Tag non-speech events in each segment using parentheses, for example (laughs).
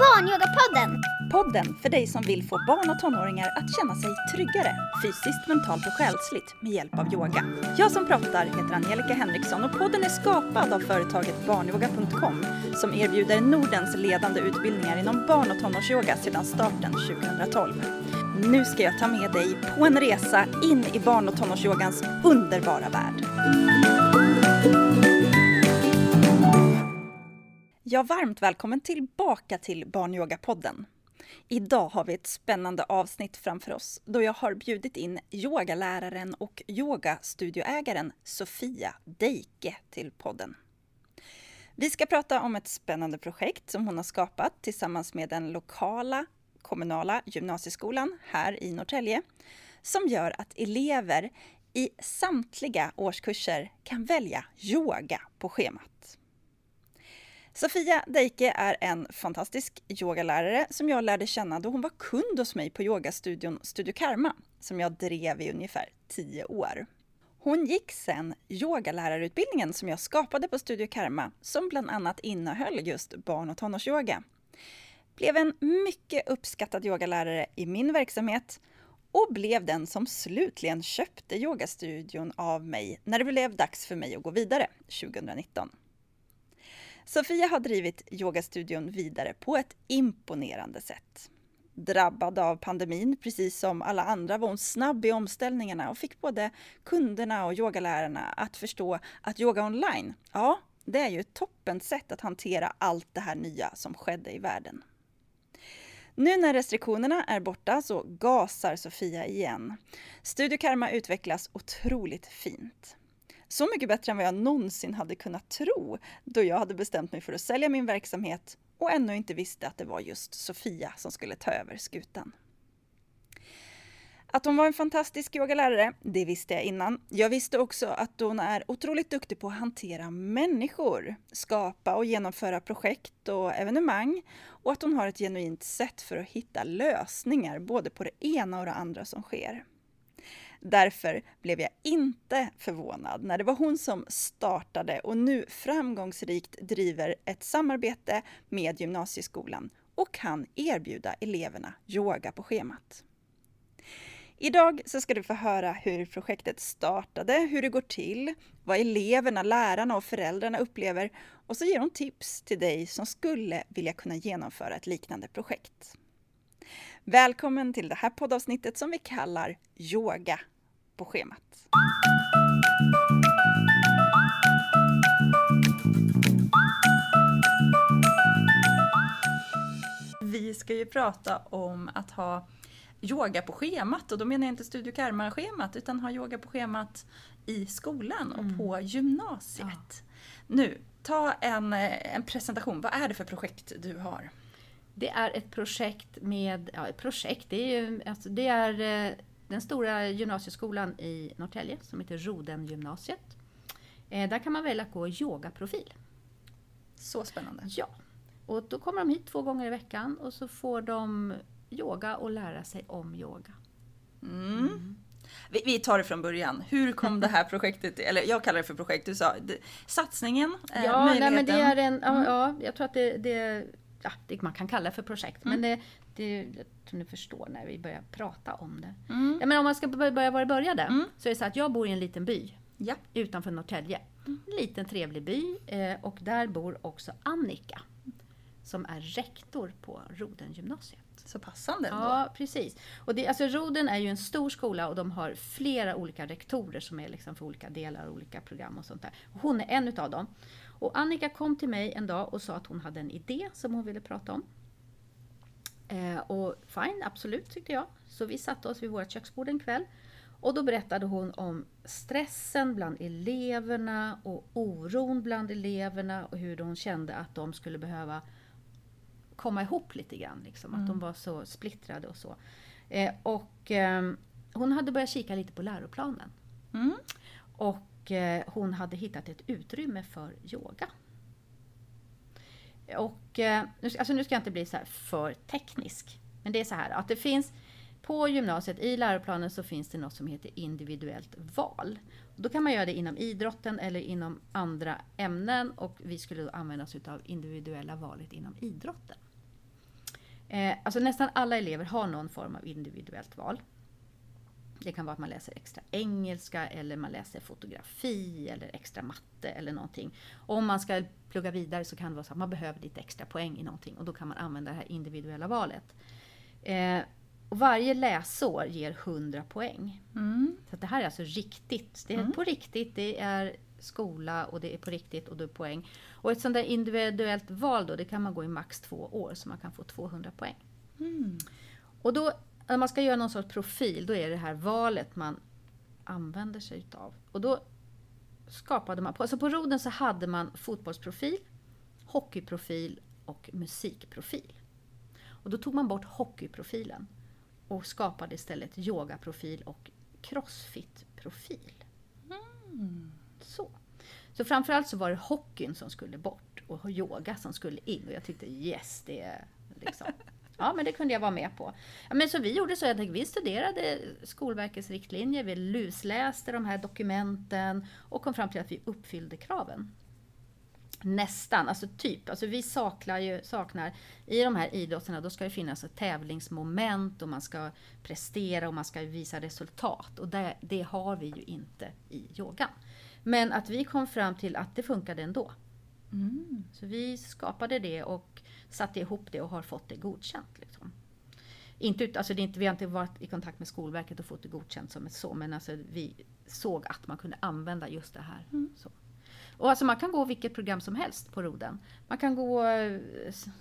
Barnyogapodden! Podden för dig som vill få barn och tonåringar att känna sig tryggare fysiskt, mentalt och själsligt med hjälp av yoga. Jag som pratar heter Angelica Henriksson och podden är skapad av företaget barnyoga.com som erbjuder Nordens ledande utbildningar inom barn och tonårsyoga sedan starten 2012. Nu ska jag ta med dig på en resa in i barn och tonårsyogans underbara värld. Ja, varmt välkommen tillbaka till Barnyogapodden. Idag har vi ett spännande avsnitt framför oss då jag har bjudit in yogaläraren och yogastudioägaren Sofia Deike till podden. Vi ska prata om ett spännande projekt som hon har skapat tillsammans med den lokala kommunala gymnasieskolan här i Norrtälje som gör att elever i samtliga årskurser kan välja yoga på schemat. Sofia Deike är en fantastisk yogalärare som jag lärde känna då hon var kund hos mig på yogastudion Studio Karma som jag drev i ungefär tio år. Hon gick sen yogalärarutbildningen som jag skapade på Studio Karma som bland annat innehöll just barn och tonårsyoga. Blev en mycket uppskattad yogalärare i min verksamhet och blev den som slutligen köpte yogastudion av mig när det blev dags för mig att gå vidare 2019. Sofia har drivit yogastudion vidare på ett imponerande sätt. Drabbad av pandemin, precis som alla andra, var hon snabb i omställningarna och fick både kunderna och yogalärarna att förstå att yoga online, ja, det är ju ett toppen sätt att hantera allt det här nya som skedde i världen. Nu när restriktionerna är borta så gasar Sofia igen. Studio Karma utvecklas otroligt fint. Så mycket bättre än vad jag någonsin hade kunnat tro då jag hade bestämt mig för att sälja min verksamhet och ännu inte visste att det var just Sofia som skulle ta över skutan. Att hon var en fantastisk yogalärare, det visste jag innan. Jag visste också att hon är otroligt duktig på att hantera människor, skapa och genomföra projekt och evenemang och att hon har ett genuint sätt för att hitta lösningar både på det ena och det andra som sker. Därför blev jag inte förvånad när det var hon som startade och nu framgångsrikt driver ett samarbete med gymnasieskolan och kan erbjuda eleverna yoga på schemat. Idag så ska du få höra hur projektet startade, hur det går till, vad eleverna, lärarna och föräldrarna upplever och så ger hon tips till dig som skulle vilja kunna genomföra ett liknande projekt. Välkommen till det här poddavsnittet som vi kallar Yoga på schemat. Vi ska ju prata om att ha yoga på schemat och då menar jag inte Studio Karma-schemat utan ha yoga på schemat i skolan och mm. på gymnasiet. Ja. Nu, ta en, en presentation. Vad är det för projekt du har? Det är ett projekt med, ja ett projekt, det är ju, alltså det är eh, den stora gymnasieskolan i Norrtälje som heter Rodengymnasiet. Eh, där kan man välja att gå yogaprofil. Så spännande. Ja. Och då kommer de hit två gånger i veckan och så får de yoga och lära sig om yoga. Mm. Mm. Vi, vi, tar det från början. Hur kom det här projektet, eller jag kallar det för projekt, du sa det, satsningen, eh, ja, möjligheten? Nej, men det är en, mm. ja, jag tror att det, det, ja, det man kan kalla för projekt. Men mm. det, det, jag tror ni förstår när vi börjar prata om det. Mm. Ja, men om man ska börja var det började, mm. så är det så att jag bor i en liten by ja. utanför Norrtälje. Mm. En liten trevlig by eh, och där bor också Annika som är rektor på Rodengymnasiet. Så passande ändå. Ja, precis. Och det, alltså Roden är ju en stor skola och de har flera olika rektorer som är liksom för olika delar och olika program och sånt där. Och hon är en utav dem. Och Annika kom till mig en dag och sa att hon hade en idé som hon ville prata om. Eh, och fine, absolut tyckte jag. Så vi satte oss vid vårt köksbord en kväll. Och då berättade hon om stressen bland eleverna och oron bland eleverna och hur hon kände att de skulle behöva komma ihop lite grann. Liksom, mm. Att de mm. var så splittrade och så. Eh, och eh, hon hade börjat kika lite på läroplanen. Mm. Och eh, hon hade hittat ett utrymme för yoga. Och, eh, alltså nu ska jag inte bli så för teknisk. Men det är så här att det finns på gymnasiet, i läroplanen så finns det något som heter individuellt val. Då kan man göra det inom idrotten eller inom andra ämnen och vi skulle då använda oss av individuella valet inom idrotten. Eh, alltså nästan alla elever har någon form av individuellt val. Det kan vara att man läser extra engelska eller man läser fotografi eller extra matte eller någonting. Om man ska plugga vidare så kan det vara så att man behöver lite extra poäng i någonting och då kan man använda det här individuella valet. Eh, och varje läsår ger 100 poäng. Mm. Så att det här är alltså riktigt. Det är Mm. på riktigt, det är skola och det är på riktigt och det är poäng. Och ett sånt där individuellt val då, det kan man gå i max två år så man kan få 200 poäng. Mm. Och då, när man ska göra någon sorts profil, då är det här valet man använder sig utav. Och då skapade man, alltså på Roden så hade man fotbollsprofil, hockeyprofil och musikprofil. Och då tog man bort hockeyprofilen och skapade istället yogaprofil och crossfit-profil. Så. så framförallt så var det hockeyn som skulle bort och yoga som skulle in. Och jag tyckte yes, det är liksom... Ja, men det kunde jag vara med på. Ja, men så vi gjorde så att vi studerade Skolverkets riktlinjer, vi lusläste de här dokumenten och kom fram till att vi uppfyllde kraven. Nästan, alltså typ. Alltså vi saknar ju, saknar, i de här idrotterna då ska det finnas ett tävlingsmoment och man ska prestera och man ska visa resultat. Och det, det har vi ju inte i yogan. Men att vi kom fram till att det funkade ändå. Mm. Så vi skapade det och satte ihop det och har fått det godkänt. Liksom. Inte, ut- alltså det är inte, vi har inte varit i kontakt med Skolverket och fått det godkänt som ett så, men alltså vi såg att man kunde använda just det här. Så. Och alltså man kan gå vilket program som helst på Roden. Man kan gå eh,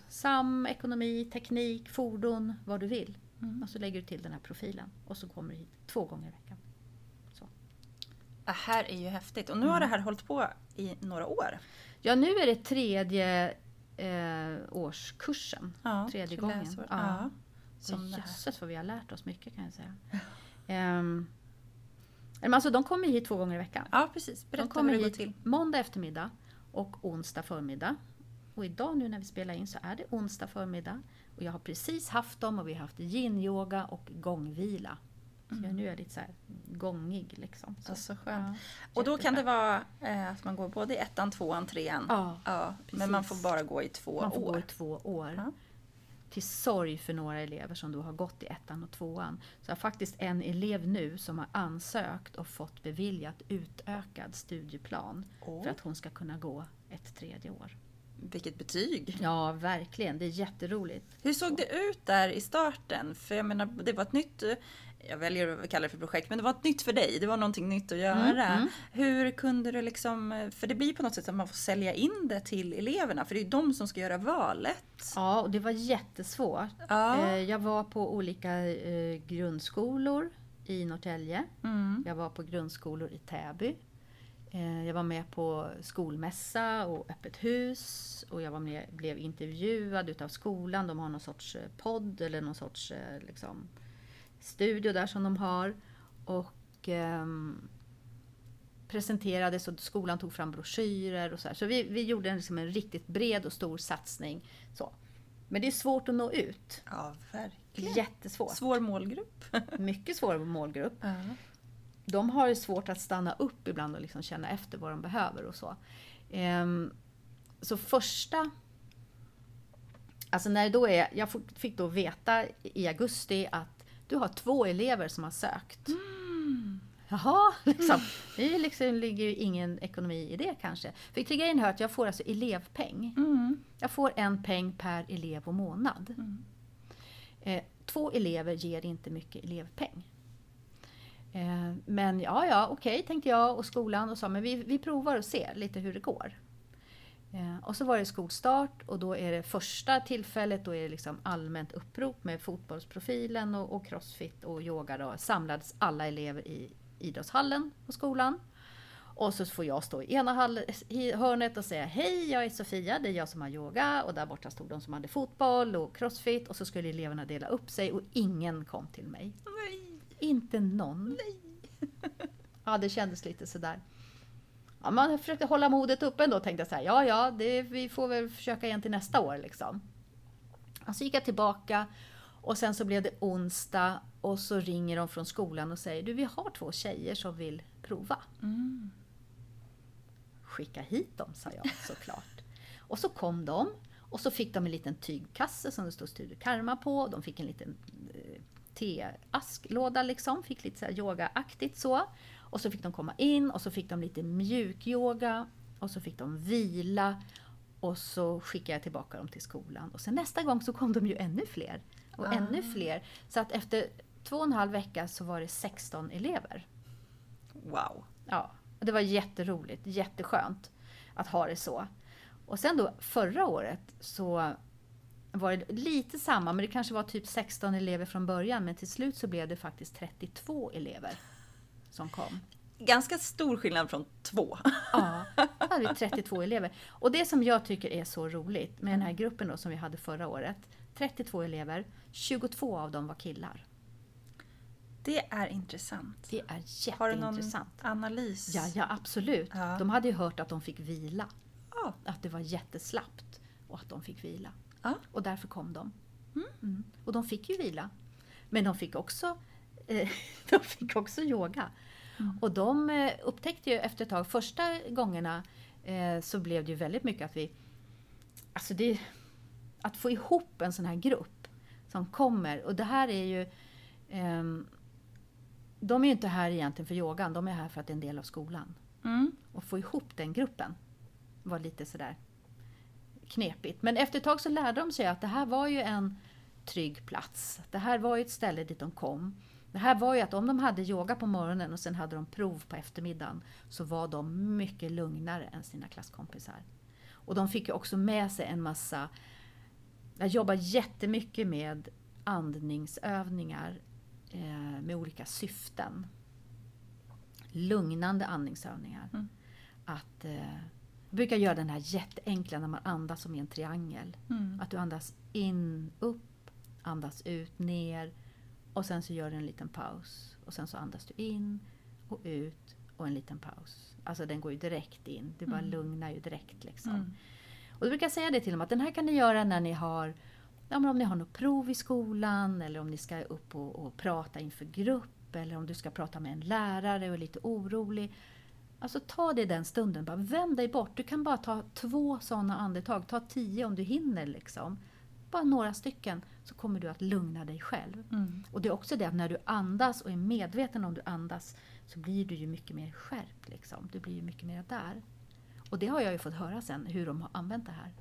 SAM, ekonomi, teknik, fordon, vad du vill. Och så lägger du till den här profilen och så kommer du hit två gånger i veckan. Det här är ju häftigt. Och nu har det här hållit på i några år. Ja, nu är det tredje eh, årskursen. Ja, Tredje tre gången. läsår. Ja. Ja. Som. Jösses vad vi har lärt oss mycket kan jag säga. Men alltså de kommer hit två gånger i veckan. ja, precis. De Berätta hur kommer det går till. måndag eftermiddag och onsdag förmiddag. Och idag nu när vi spelar in så är det onsdag förmiddag. Och jag har precis haft dem och vi har haft yin-yoga och gångvila. Så jag, nu är jag lite så här gångig liksom. Så. Alltså skönt. Ja, Och då kan det vara eh, att man går både i ettan, tvåan, trean. Ja, Ja, precis. men man får bara gå i två man får gå år. i två år. Ja. Till sorg för några elever som då har gått i ettan och tvåan. Så jag har faktiskt en elev nu som har ansökt och fått beviljat utökad studieplan Åh. för att hon ska kunna gå ett tredje år. Vilket betyg! Ja, verkligen. Det är jätteroligt. Hur såg det ut där i starten? För jag menar, det var ett nytt, jag väljer att kalla det för projekt, men det var ett nytt för dig. Det var någonting nytt att göra. mm. Hur kunde du liksom, för det blir på något sätt att man får sälja in det till eleverna, för det är ju de som ska göra valet. Ja, och det var jättesvårt. Ja. Eh, Jag var på olika eh, grundskolor i Norrtälje. Mm. Jag var på grundskolor i Täby. Eh, Jag var med på skolmässa och öppet hus. Och jag var med, blev intervjuad utav skolan. De har någon sorts podd eller någon sorts liksom, studio där som de har. Och ehm, presenterades och skolan tog fram broschyrer och så här. Så vi, vi gjorde en, liksom en riktigt bred och stor satsning. Så. Men det är svårt att nå ut. Ja, verkligen. Jättesvårt. Svår målgrupp. (laughs) Mycket svår målgrupp Ja. de har ju svårt att stanna upp ibland och liksom känna efter vad de behöver och så. Ehm, så första... Alltså när då är, jag fick då veta i augusti att du har två elever som har sökt. Jaha, liksom. Det är liksom, ligger ju ingen ekonomi i det kanske. För till grejen hör att jag får alltså elevpeng. Mm. Jag får en peng per elev och månad. Eh, två elever ger inte mycket elevpeng. Eh, men ja, ja, okej, tänkte jag och skolan och sa, men vi, vi provar och ser lite hur det går. Eh, och så var det skolstart och då är det första tillfället, då är det liksom allmänt upprop med fotbollsprofilen och, och crossfit och yoga. Då samlades alla elever i idrottshallen på skolan. Och så får jag stå i ena hörnet och säga Hej, jag är Sofia, det är jag som har yoga. Och där borta stod de som hade fotboll och crossfit. Och så skulle eleverna dela upp sig och ingen kom till mig. Nej. Inte någon. (laughs) Ja, det kändes lite sådär. Ja, man försökte hålla modet uppe ändå tänkte jag så här, ja ja, det, vi får väl försöka igen till nästa år liksom. Och så gick jag tillbaka och sen så blev det onsdag och så ringer de från skolan och säger, du vi har två tjejer som vill prova. Skicka hit dem, sa jag såklart. Och så kom de Och så fick de en liten tygkasse som det stod Studio Karma på. De fick en liten eh, teasklåda liksom, fick lite så yogaaktigt så. Och så fick de komma in och så fick de lite mjukyoga och så fick de vila och så skickade jag tillbaka dem till skolan. Och sen nästa gång så kom de ju ännu fler. Och Ah. ännu fler. Så att efter två och en halv vecka så var det 16 elever. Wow. Ja, och det var jätteroligt, jätteskönt att ha det så. Och sen då förra året så var det lite samma, men det kanske var typ 16 elever från början, men till slut så blev det faktiskt 32 elever som kom. Ganska stor skillnad från två. Ja, då hade vi 32 elever. Och det som jag tycker är så roligt med den här gruppen då, som vi hade förra året, 32 elever, 22 av dem var killar. Det är intressant. Det är Har du någon jätteintressant. analys? Ja, ja, absolut. Ja. De hade ju hört att de fick vila. Ja. Att det var jätteslappt och att de fick vila. Ja. Och därför kom de. Mm. Och de fick ju vila. Men de fick också, (laughs) de fick också yoga. Och de eh, upptäckte ju efter ett tag, första gångerna eh, så blev det ju väldigt mycket att vi... Alltså det, att få ihop en sån här grupp som kommer. Och det här är ju... ehm, de är ju inte här egentligen för yogan, de är här för att det är en del av skolan. Mm. Och få ihop den gruppen var lite sådär knepigt. Men efter ett tag så lärde de sig att det här var ju en trygg plats. Det här var ju ett ställe dit de kom. Det här var ju att om de hade yoga på morgonen och sen hade de prov på eftermiddagen så var de mycket lugnare än sina klasskompisar. Och de fick ju också med sig en massa... Jag jobbar jättemycket med andningsövningar eh, med olika syften. Lugnande andningsövningar. Mm. Att, eh, jag brukar göra den här jätteenkla när man andas som i en triangel. Mm. Att du andas in, upp, andas ut, ner och sen så gör du en liten paus. Och sen så andas du in och ut och en liten paus. Alltså den går ju direkt in. Du bara Mm. lugnar ju direkt liksom. Mm. Och då brukar jag säga det till dem att den här kan ni göra när ni har Ja, om ni har något prov i skolan eller om ni ska upp och, och prata inför grupp eller om du ska prata med en lärare och är lite orolig. Alltså ta det den stunden, bara vänd dig bort. Du kan bara ta två sådana andetag, ta tio om du hinner liksom. Bara några stycken så kommer du att lugna dig själv. Mm. Och det är också det att när du andas och är medveten om du andas så blir du ju mycket mer skärpt. Liksom. Du blir ju mycket mer där. Och det har jag ju fått höra sen hur de har använt det här.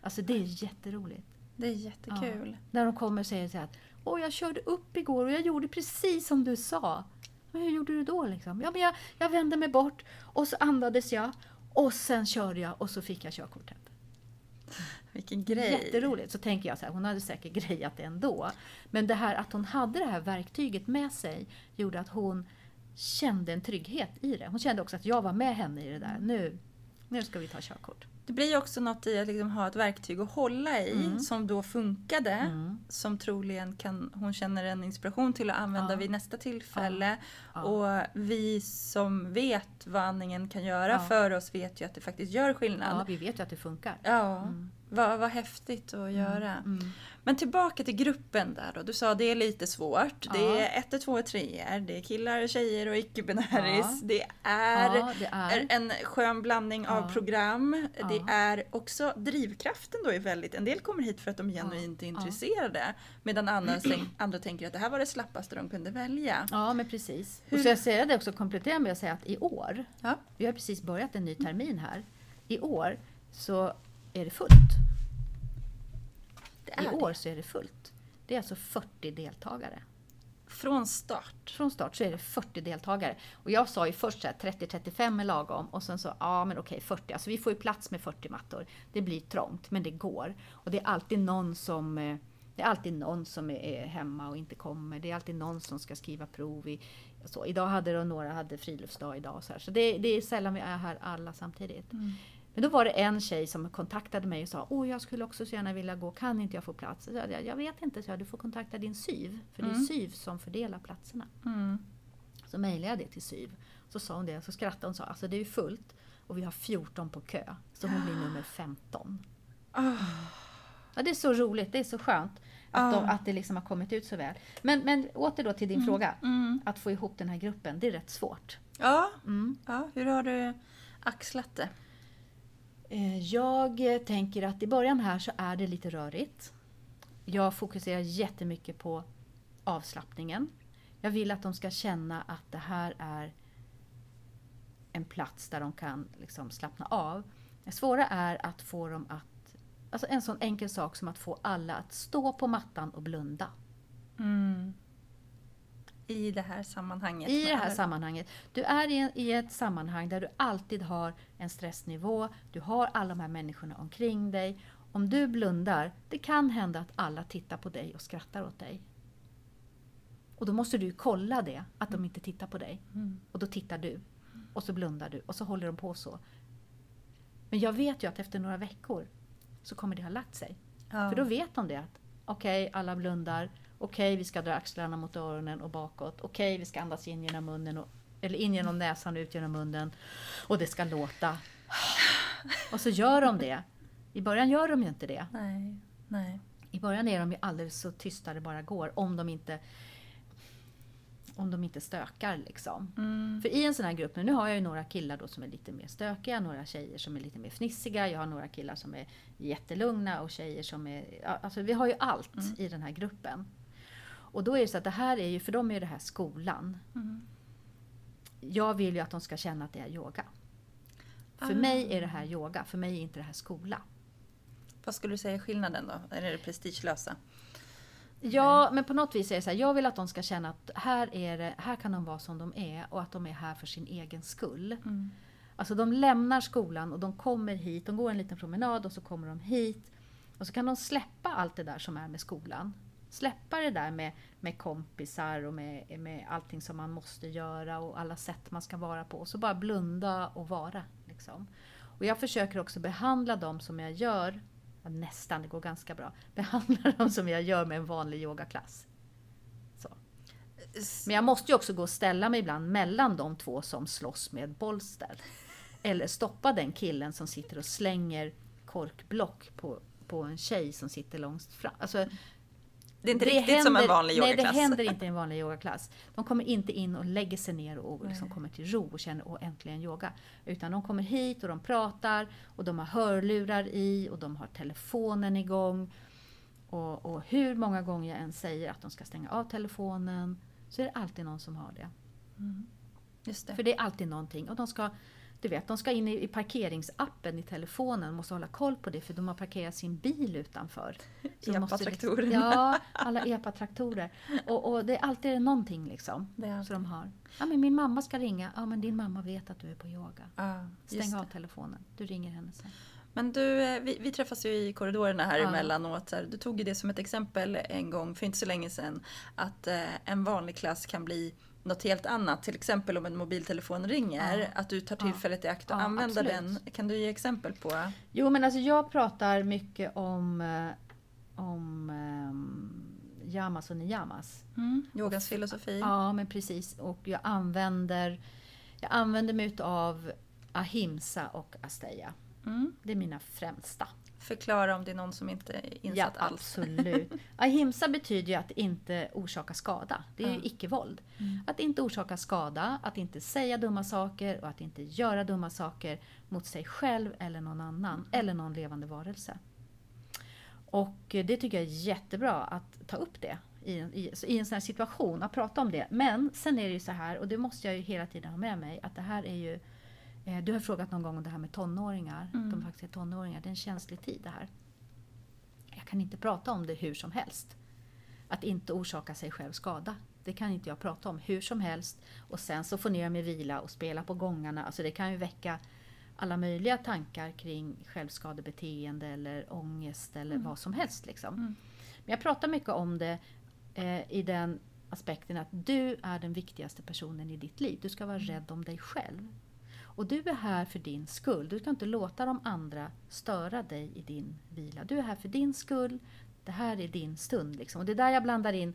Alltså det är jätteroligt. Det är jättekul. När de kommer och säger så här att Åh, jag körde upp igår och jag gjorde precis som du sa. Men hur gjorde du då liksom? Ja, men jag, jag vände mig bort och så andades jag och sen körde jag och så fick jag körkortet. Vilken grej. Jätteroligt. Så tänker jag så här, hon hade säkert (laughs) grejat det ändå. Men det här att hon hade det här verktyget med sig gjorde att hon kände en trygghet i det. Hon kände också att jag var med henne i det där. Nu, nu ska vi ta körkort. Det blir ju också något i att liksom ha ett verktyg att hålla i Mm. som då funkade. Mm. Som troligen kan, hon känner en inspiration till att använda Ja. vid nästa tillfälle. Ja. Och vi som vet vad andningen kan göra Ja. för oss vet ju att det faktiskt gör Ja, skillnad. vi vet ju att det funkar. Ja, Mm. Vad, vad häftigt att göra. Mm. Men tillbaka till gruppen där då. Du sa det är lite svårt. Det Ja. är ett, två, treor. Det är killar, tjejer och icke-binäris. Ja. Det är ja, det är. en skön blandning av program. Det är också drivkraften då är väldigt, en del kommer hit för att de genuint är intresserade. Medan andra, andra tänker att det här var det slappaste de kunde välja. Ja, men precis. Hur- Och så jag säger det också, komplettera med att säga att i år, vi har precis börjat en ny termin här. I år så är det fullt. Det I är det. år så är det fullt. Det är alltså 40 deltagare. Från start. Från start så är det 40 deltagare. Och jag sa ju först så här 30-35 är lagom och sen så, ja men okej 40. Alltså vi får ju plats med 40 mattor. Det blir trångt men det går. Och det är alltid någon som eh, det är alltid någon som är- hemma och inte kommer. Det är alltid någon som ska skriva prov. I, så. Idag hade då några hade friluftsdag idag. Så här. så det, det är sällan vi är här alla samtidigt. Men då var det en tjej som kontaktade mig och sa Åh, jag skulle också så gärna vilja gå, kan inte jag få plats? Så jag, jag vet inte, så jag, du får kontakta din SYV. För det är Mm. SYV som fördelar platserna. Mm. Så mejlade jag det till SYV. Så sa hon det, så skrattade hon och sa alltså det är fullt och vi har 14 på kö. Så hon blir nummer 15. Ah, Ja, det är så roligt, det är så skönt att, de, Ja. att det liksom har kommit ut så väl. Men, men åter då till din fråga. mm. Att få ihop den här gruppen, det är rätt svårt. Ja, Mm. ja, hur har du axlat det? Eh, jag tänker att i början här så är det lite rörigt. Jag fokuserar jättemycket på avslappningen. Jag vill att de ska känna att det här är en plats där de kan liksom slappna av. Det svåra är att få dem att... Alltså en sån enkel sak som att få alla att stå på mattan och blunda. Mm. I det här sammanhanget? I det här sammanhanget. Du är i, i ett sammanhang där du alltid har en stressnivå, du har alla de här människorna omkring dig. Om du blundar, det kan hända att alla tittar på dig och skrattar åt dig. Och då måste du kolla det, att de inte tittar på dig. Mm. Och då tittar du. Och så blundar du och så håller de på så. Men jag vet ju att efter några veckor så kommer det ha lagt sig. Ja. För då vet de det att okej, alla blundar. Okej, vi ska dra axlarna mot öronen och bakåt. Okej, vi ska andas in genom munnen. Och, eller in genom näsan och ut genom munnen. Och det ska låta. Och så gör de det. I början gör de ju inte det. Nej, nej. I början är de ju alldeles så tysta det bara går. Om de inte, om de inte stökar liksom. Mm. För i en sån här grupp, nu, har jag ju några killar då som är lite mer stökiga, några tjejer som är lite mer fnissiga, jag har några killar som är jättelugna och tjejer som är... Alltså vi har ju allt Mm. i den här gruppen. Och då är det så att det här är ju, för dem är det här skolan. Mm. Jag vill ju att de ska känna att det är yoga. För Ah. mig är det här yoga, för mig är inte det här skola. Vad skulle du säga är skillnaden då? Är det prestigelösa? Ja, men på något vis är det så här, jag vill att de ska känna att här, är det, här kan de vara som de är och att de är här för sin egen skull. Mm. Alltså de lämnar skolan och de kommer hit, de går en liten promenad och så kommer de hit. Och så kan de släppa allt det där som är med skolan. Släppa det där med, med kompisar och med, med allting som man måste göra och alla sätt man ska vara på. Och så bara blunda och vara. Liksom. Och jag försöker också behandla dem som jag gör, ja, nästan, det går ganska bra, (laughs) behandla dem som jag gör med en vanlig yogaklass. Så. Men jag måste ju också gå och ställa mig ibland mellan de två som slåss med bolster. Eller stoppa den killen som sitter och slänger korkblock på, på en tjej som sitter långt fram. Alltså, Det är inte riktigt som en vanlig Nej, yogaklass. det händer inte i en vanlig yogaklass. De kommer inte in och lägger sig ner och liksom kommer till ro och känner åh äntligen yoga. Utan de kommer hit och de pratar och de har hörlurar i och de har telefonen igång. Och, och hur många gånger jag än säger att de ska stänga av telefonen så är det alltid någon som har det. Just det. För det är alltid någonting. Och de ska, du vet, de ska in i, parkeringsappen i telefonen, måste hålla koll på det för de har parkerat sin bil utanför. Epa-traktorer. liksom- Ja, alla epa-traktorer. Och, och det är alltid någonting liksom. Det är Så de har. Ja men min mamma ska ringa. Ja men din mamma vet att du är på yoga. Ja, Stäng av telefonen. Du ringer henne sen. Men du, eh, vi, vi träffas ju i korridorerna här Ja. emellanåt. Du tog ju det som ett exempel en gång för inte så länge sedan. Att eh, en vanlig klass kan bli något helt annat. Till exempel om en mobiltelefon ringer. Ja. Att du tar tillfället i akt och Ja, använder absolut. den. Kan du ge exempel på? Jo men alltså jag pratar mycket om, eh, om um, yamas och niyamas. Mm. Yogans filosofi. Ja, men precis. Och jag använder, jag använder mig av ahimsa och asteya. Mm. Det är mina främsta. Förklara om det är någon som inte är Ja, insatt alls. absolut. (laughs) Ahimsa betyder ju att inte orsaka skada. Det är ju Ja. icke-våld. Mm. Att inte orsaka skada, att inte säga dumma saker och att inte göra dumma saker mot sig själv eller någon annan eller någon levande varelse. Och det tycker jag är jättebra att ta upp det i en, i, i en sån här situation, att prata om det. Men sen är det ju så här, och det måste jag ju hela tiden ha med mig, att det här är ju du har frågat någon gång om det här med tonåringar. Mm. De faktiskt är tonåringar. Det är en känslig tid det här. Jag kan inte prata om det hur som helst. Att inte orsaka sig själv skada. Det kan inte jag prata om hur som helst. Och sen så få ner mig vila och spela på gångarna. Alltså det kan ju väcka alla möjliga tankar kring självskadebeteende eller ångest eller vad som helst. Liksom. Mm. Men jag pratar mycket om det eh, i den aspekten att du är den viktigaste personen i ditt liv. Du ska vara rädd om dig själv. Och du är här för din skull. Du ska inte låta de andra störa dig i din vila. Du är här för din skull. Det här är din stund. Liksom. Och det är där jag blandar in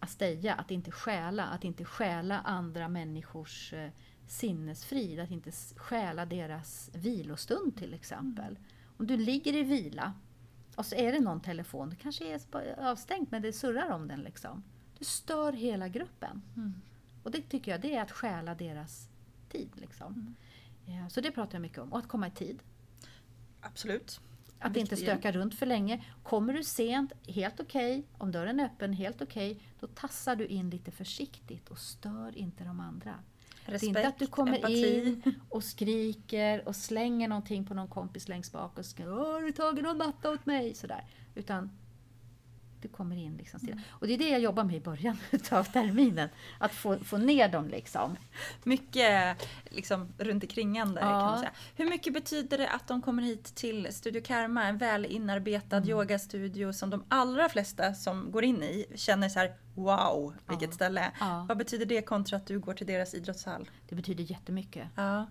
asteja, att inte stjäla. Att inte stjäla andra människors eh, sinnesfrid. Att inte stjäla deras vilostund till exempel. Om du ligger i vila och så är det någon telefon, det kanske är avstängt men det surrar om den liksom. Du stör hela gruppen. Mm. Och det tycker jag det är att stjäla deras tid. Liksom. Mm. Ja, så det pratar jag mycket om. Och att komma i tid. Absolut. Att inte stöka runt för länge. Kommer du sent, helt okej. Okay. Om dörren är öppen, helt okej. Okay. Då tassar du in lite försiktigt och stör inte de andra. Respekt, det är inte att du kommer empati. in och skriker och slänger någonting på någon kompis längst bak och skriker Har du tagit någon matta åt mig? Sådär. Utan du kommer in liksom stilla. Mm. Och det är det jag jobbar med i början (laughs) av terminen. Att få, få ner dem liksom. Mycket liksom runt omkringande ja. kan man säga. Hur mycket betyder det att de kommer hit till Studio Karma, en väl inarbetad mm. yogastudio som de allra flesta som går in i känner så här Wow, vilket ja. ställe! Ja. Vad betyder det kontra att du går till deras idrottshall? Det betyder jättemycket. Ja.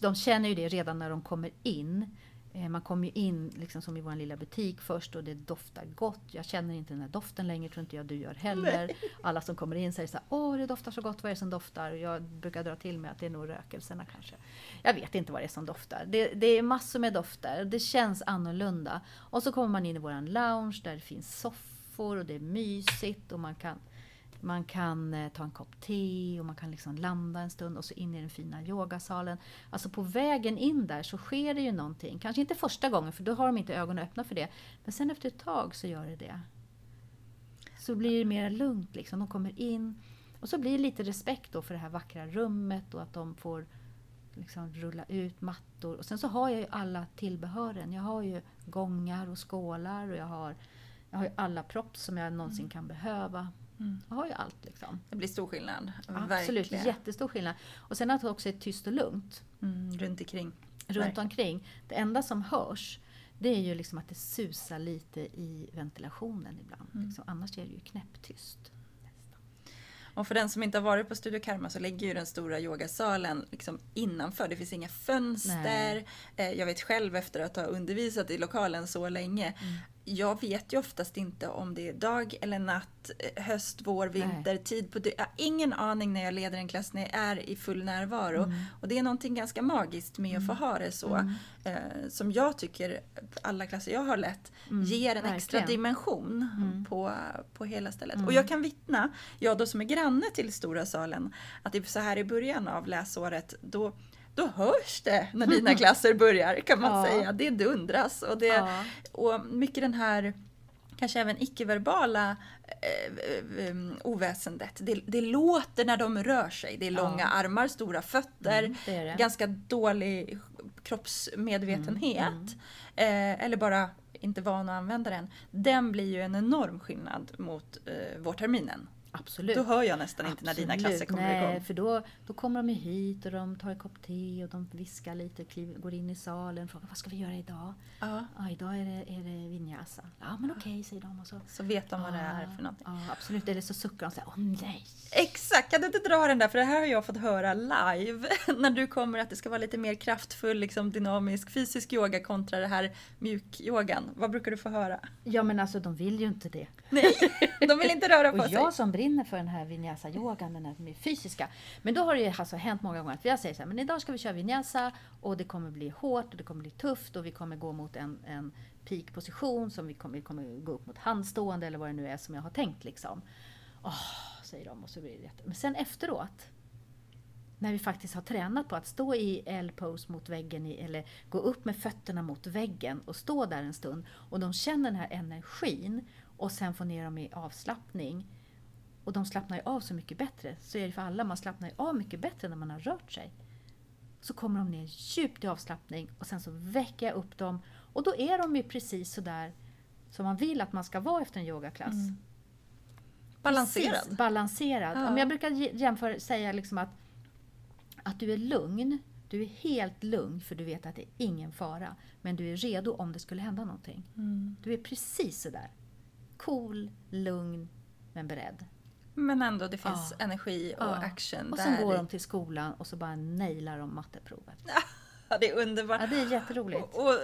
De känner ju det redan när de kommer in. Eh, man kommer ju in liksom som i vår lilla butik först och det doftar gott. Jag känner inte den här doften längre, tror inte jag du gör heller. Nej. Alla som kommer in säger så här, åh det doftar så gott, vad är det som doftar? Jag brukar dra till med att det är nog rökelserna kanske. Jag vet inte vad det är som doftar. Det, det är massor med dofter, det känns annorlunda. Och så kommer man in i våran lounge där det finns soffor och det är mysigt och man kan man kan eh, ta en kopp te och man kan liksom landa en stund och så in i den fina yogasalen. Alltså på vägen in där så sker det ju någonting. Kanske inte första gången för då har de inte ögonen öppna för det. Men sen efter ett tag så gör det det. Så blir det mer lugnt liksom. De kommer in och så blir det lite respekt då för det här vackra rummet och att de får liksom rulla ut mattor. Och sen så har jag ju alla tillbehören. Jag har ju gångar och skålar och jag har, jag har ju alla props som jag någonsin mm. kan behöva. Mm. Jag har ju allt liksom. Det blir stor skillnad. Absolut, Verkligen. jättestor skillnad. Och sen att det också är tyst och lugnt. Mm, runt omkring. Runt omkring. Det enda som hörs det är ju liksom att det susar lite i ventilationen ibland. Mm. Liksom. Annars är det ju knäpptyst. Och för den som inte har varit på Studio Karma så ligger ju den stora yogasalen liksom innanför. Det finns inga fönster. Nej. Eh, jag vet själv efter att ha undervisat i lokalen så länge mm jag vet ju oftast inte om det är dag eller natt, höst, vår, vinter, Nej. tid på Jag har ingen aning när jag leder en klass när jag är i full närvaro. Mm. Och det är någonting ganska magiskt med mm. att få ha det så. Mm. Eh, som jag tycker, alla klasser jag har lett, mm. ger en Verkligen. extra dimension mm. på, på hela stället. Och mm. jag kan vittna, jag då som är granne till stora salen, att det är så här i början av läsåret, då då hörs det när dina (laughs) klasser börjar kan man ja. säga. Det dundras och, det, ja. och mycket den här kanske även icke-verbala eh, eh, oväsendet. Det, det, låter när de rör sig. Det är långa ja. armar, stora fötter, mm, det det. ganska dålig kroppsmedvetenhet. Mm, mm. Eh, eller bara inte van att använda den. Den blir ju en enorm skillnad mot eh, vårterminen. Absolut. Då hör jag nästan inte Absolut. när dina klasser kommer Nej, igång. för då, då kommer de hit och de tar en kopp te och de viskar lite, kliv, går in i salen och frågar vad ska vi göra idag? Ja. ja idag är det, är det vinyasa. Ja men okej, okay, säger de. Och så, så vet de vad det är för någonting. Ja, absolut. Eller så suckar de och säger åh nej. Exakt, kan du inte dra den där? För det här har jag fått höra live. (laughs) när du kommer att det ska vara lite mer kraftfull, liksom, dynamisk, fysisk yoga kontra det här mjukyogan. Vad brukar du få höra? Ja men alltså de vill ju inte det. Nej, de vill inte röra (laughs) på och sig. Jag som brinner för den här vinyasa-yogan, den här fysiska. Men då har det ju alltså hänt många gånger att jag säger så här, men idag ska vi köra vinyasa och det kommer bli hårt och det kommer bli tufft och vi kommer gå mot en, en peak-position som vi kommer, vi kommer gå upp mot handstående eller vad det nu är som jag har tänkt liksom. Åh, säger de och så blir det jätte... Men sen efteråt, när vi faktiskt har tränat på att stå i L-pose mot väggen i, eller gå upp med fötterna mot väggen och stå där en stund och de känner den här energin och sen få ner dem i avslappning. Och de slappnar ju av så mycket bättre. Så är det för alla, man slappnar ju av mycket bättre när man har rört sig. Så kommer de ner djupt i avslappning och sen så väcker jag upp dem och då är de ju precis sådär som man vill att man ska vara efter en yogaklass. Mm. Balanserad. Precis, balanserad. Ja. Om jag brukar jämföra, säga liksom att, att du är lugn. Du är helt lugn för du vet att det är ingen fara. Men du är redo om det skulle hända någonting. Mm. Du är precis sådär cool, lugn, men beredd. Men ändå, det finns ja. energi och ja. action. Och sen går de till skolan och så bara nailar de matteprovet. (laughs) Ja, det är underbart. Ja, det är jätteroligt. Och, och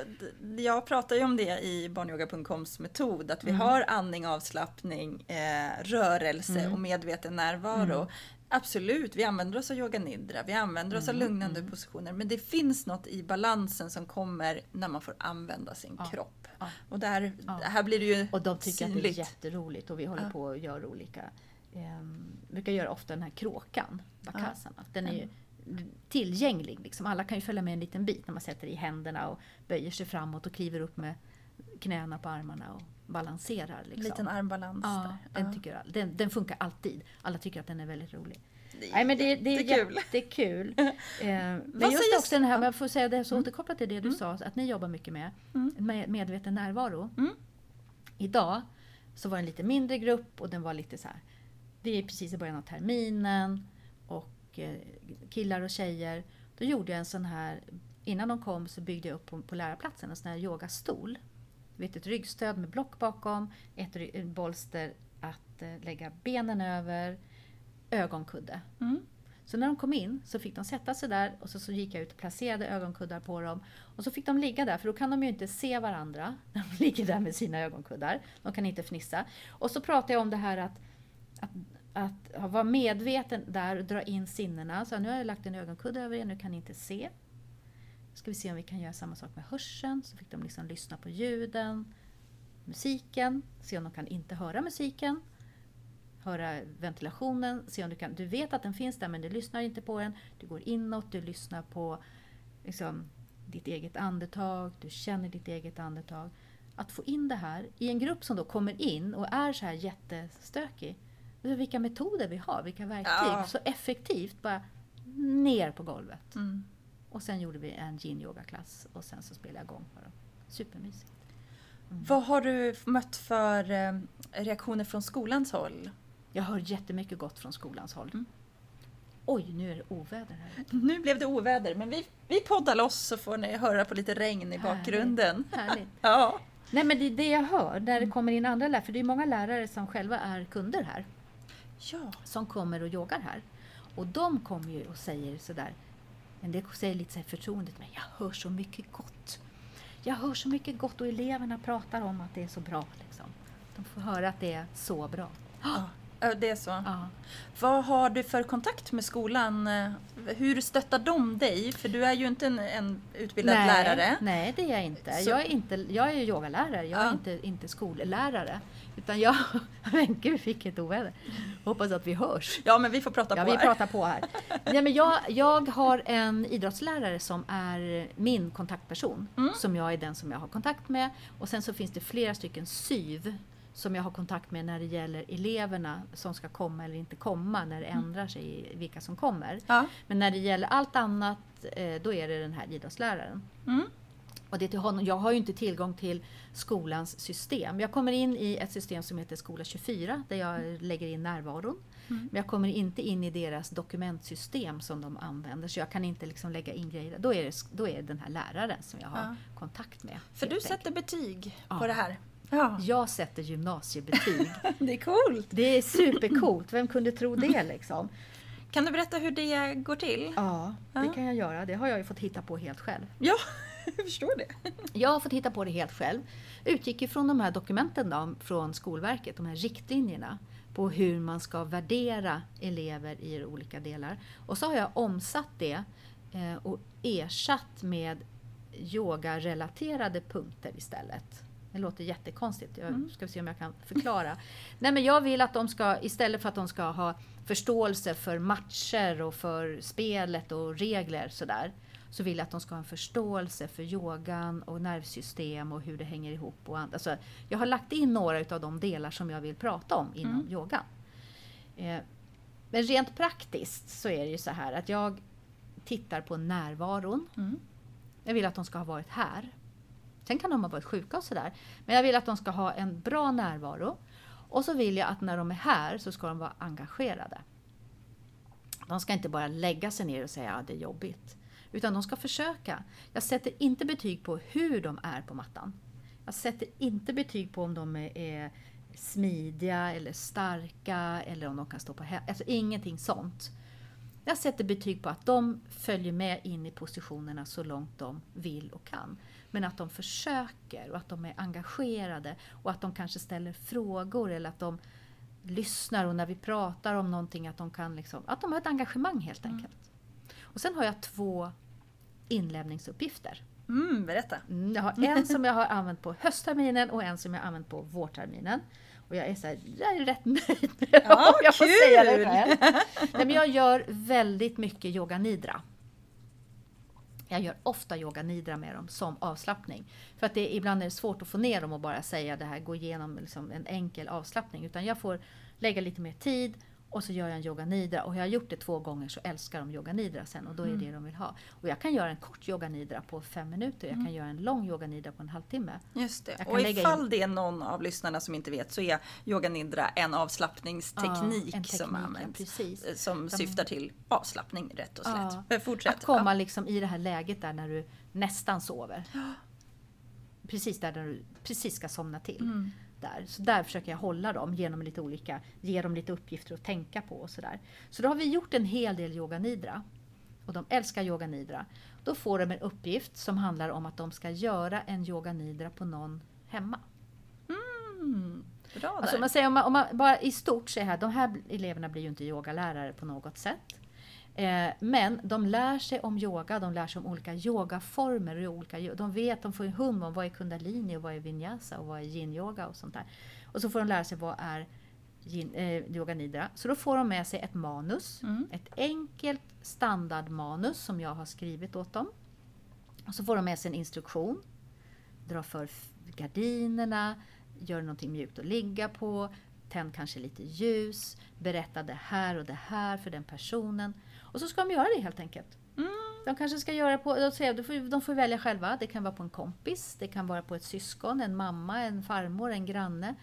jag pratar ju om det i barnyoga.coms metod, att vi mm. har andning, avslappning, eh, rörelse mm. och medveten närvaro. Mm. Absolut, vi använder oss av yoga nidra, vi använder oss av mm, lugnande mm. positioner. Men det finns något i balansen som kommer när man får använda sin ja. kropp. Ja. Och där, här blir det ju Och de tycker synligt. att det är jätteroligt och vi håller på att göra olika. Vi brukar göra ofta den här kråkan, bakasana. Den är ju tillgänglig. Liksom. Alla kan ju följa med en liten bit när man sätter i händerna och böjer sig framåt och kliver upp med knäna på armarna och balanserar. Liksom. Liten armbalans. Ja, den, tycker jag, den, den funkar alltid. Alla tycker att den är väldigt rolig. Det är Nej, men det, det är jättekul. jättekul. (laughs) eh, men Vad just också den här, ja. om jag får säga det, så Mm. återkopplat till det du sa, att ni jobbar mycket med, Mm. med medveten närvaro. Mm. Idag så var det en lite mindre grupp och den var lite så här, vi är precis i början av terminen och eh, killar och tjejer. Då gjorde jag en sån här, innan de kom så byggde jag upp på, på lärarplatsen en sån här yogastol. Du vet, ett ryggstöd med block bakom, ett bolster att eh, lägga benen över, ögonkudde. Mm. Så när de kom in så fick de sätta sig där och så, så gick jag ut och placerade ögonkuddar på dem. Och så fick de ligga där, för då kan de ju inte se varandra (laughs) när de ligger där med sina ögonkuddar. De kan inte fnissa. Och så pratade jag om det här att, att, att vara medveten där och dra in sinnena. Så nu har jag lagt en ögonkudde över er, nu kan ni inte se. Nu Ska vi se om vi kan göra samma sak med hörseln. Så fick de liksom lyssna på ljuden, musiken, se om de kan inte höra musiken höra ventilationen, se om du kan... Du vet att den finns där men du lyssnar inte på den. Du går inåt, du lyssnar på liksom, ditt eget andetag, du känner ditt eget andetag. Att få in det här i en grupp som då kommer in och är så här jättestökig. Vilka metoder vi har, vilka verktyg. Ja. Så effektivt, bara ner på golvet. Mm. Och sen gjorde vi en yin-yoga-klass och sen så spelade jag igång för dem. Supermysigt. Vad har du mött för eh, reaktioner från skolans håll? Jag hör jättemycket gott från skolans håll. Mm. Oj, nu är det oväder här. Nu blev det oväder, men vi, vi poddar loss så får ni höra på lite regn i Härligt. bakgrunden. (laughs) Härligt. Ja. Nej men det är det jag hör när Mm. det kommer in andra lärare, för det är många lärare som själva är kunder här, ja. som kommer och yogar här. Och de kommer ju och säger sådär, en del säger lite så här förtroendet, men jag hör så mycket gott. Jag hör så mycket gott och eleverna pratar om att det är så bra. Liksom. De får höra att det är så bra. ja. Det är så. Ja. Vad har du för kontakt med skolan? Hur stöttar de dig? För du är ju inte en, en utbildad nej, lärare. Nej, det är jag inte. Så- Jag är, inte, jag är yogalärare, jag är Ja. inte, inte skollärare. Utan jag... (laughs) Men gud, vilket oväder. Hoppas att vi hörs. Ja, men vi får prata Ja, på vi här. pratar på här. (laughs) Nej, men jag, jag har en idrottslärare som är min kontaktperson. Mm. Som jag är den som jag har kontakt med. Och sen så finns det flera stycken SYV som jag har kontakt med när det gäller eleverna som ska komma eller inte komma när det Mm. ändrar sig vilka som kommer. Ja. Men när det gäller allt annat, eh, då är det den här idrottsläraren. Mm. Och det till honom. Jag har ju inte tillgång till skolans system. Jag kommer in i ett system som heter Skola 24 där jag lägger in närvaron. Mm. Men jag kommer inte in i deras dokumentsystem som de använder så jag kan inte liksom lägga in grejer. Då är det, då är det den här läraren som jag har Ja. kontakt med. För du sätter betyg Ja. på det här. Ja, Jag sätter gymnasiebetyg. (laughs) det är coolt. Det är supercoolt. Vem kunde tro det liksom? Kan du berätta hur det går till? Ja, det kan jag göra. Det har jag ju fått hitta på helt själv. Ja, (laughs) jag förstår det. Jag har fått hitta på det helt själv. Utgick ifrån de här dokumenten då, från Skolverket, de här riktlinjerna på hur man ska värdera elever i olika delar. Och så har jag omsatt det eh, och ersatt med yogarelaterade punkter istället. Det låter jättekonstigt. Jag Mm. ska se om jag kan förklara. (laughs) Nej, men jag vill att de ska, istället för att de ska ha förståelse för matcher och för spelet och regler sådär, så vill jag att de ska ha en förståelse för yogan och nervsystem och hur det hänger ihop. Och and- alltså, jag har lagt in några av de delar som jag vill prata om inom Mm. yogan. Eh, men rent praktiskt så är det ju så här att jag tittar på närvaron. Mm. Jag vill att de ska ha varit här. Sen kan de ha varit sjuka och sådär. Men jag vill att de ska ha en bra närvaro. Och så vill jag att när de är här så ska de vara engagerade. De ska inte bara lägga sig ner och säga att det är jobbigt. Utan de ska försöka. Jag sätter inte betyg på hur de är på mattan. Jag sätter inte betyg på om de är, smidiga eller starka eller om de kan stå på hä- Alltså ingenting sånt. Jag sätter betyg på att de följer med in i positionerna så långt de vill och kan. Men att de försöker och att de är engagerade och att de kanske ställer frågor eller att de lyssnar och när vi pratar om någonting att de kan liksom, att de har ett engagemang helt enkelt. Och sen har jag två inlämningsuppgifter. Mm, berätta. Mm, jag har en som jag har använt på höstterminen och en som jag har använt på vårterminen. Och jag är, så här, jag är rätt (laughs) nöjd med Ja, om jag får säga det kul! själv. Nej, men jag gör väldigt mycket yoga nidra. Jag gör ofta yoga nidra med dem som avslappning. För att det, ibland är det svårt att få ner dem och bara säga det här, gå igenom liksom en enkel avslappning. Utan jag får lägga lite mer tid och så gör jag en yoga nidra. Och har jag gjort det två gånger så älskar de yoga nidra sen och då är det det de vill ha. Och jag kan göra en kort yoga nidra på fem minuter. Jag kan göra en lång yoga nidra på en halvtimme. Just det. Och ifall in- det är någon av lyssnarna som inte vet så är yoga nidra en avslappningsteknik Ja, en som teknik, ja, används. precis. eh, Som De- syftar till avslappning rätt och slätt. Ja. Fortsätt. Att komma liksom i det här läget där när du nästan sover. Precis där när du precis ska somna till. Mm. Där. Så där försöker jag hålla dem genom lite olika, ge dem lite uppgifter att tänka på och sådär. Så då har vi gjort en hel del yoga nidra. Och de älskar yoga nidra. Då får de en uppgift som handlar om att de ska göra en yoga nidra på någon hemma. Mm. Bra där. Alltså om man säger, om man, om man bara i stort är här, de här eleverna blir ju inte yogalärare på något sätt. Eh, men de lär sig om yoga, de lär sig om olika yogaformer. Och olika, de vet, de får en hum om vad är kundalini och vad är vinyasa och vad är yin-yoga och sånt där. Och så får de lära sig vad är yin, eh, yoga nidra. Så då får de med sig ett manus, Mm. ett enkelt standardmanus som jag har skrivit åt dem. Och så får de med sig en instruktion. Dra för gardinerna, gör någonting mjukt att ligga på, tänd kanske lite ljus, berätta det här och det här för den personen. Och så ska de göra det helt enkelt. Mm. De kanske ska göra på, de får, de får- välja själva. Det kan vara på en kompis, det kan vara på ett syskon, en mamma, en farmor, en granne.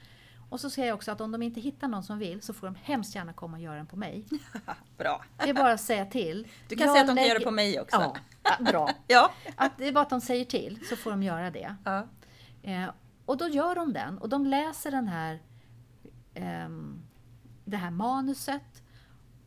Och så säger jag också att om de inte hittar någon som vill så får de hemskt gärna komma och göra den på mig. (laughs) Bra. Det är bara att säga till. Du kan Jag säga att de kan göra lägger- det på mig också. Ja, ja, bra. (laughs) Ja. Att det är bara att de säger till så får de göra det. ja. Eh, och då gör de den och de läser den här, ehm, det här manuset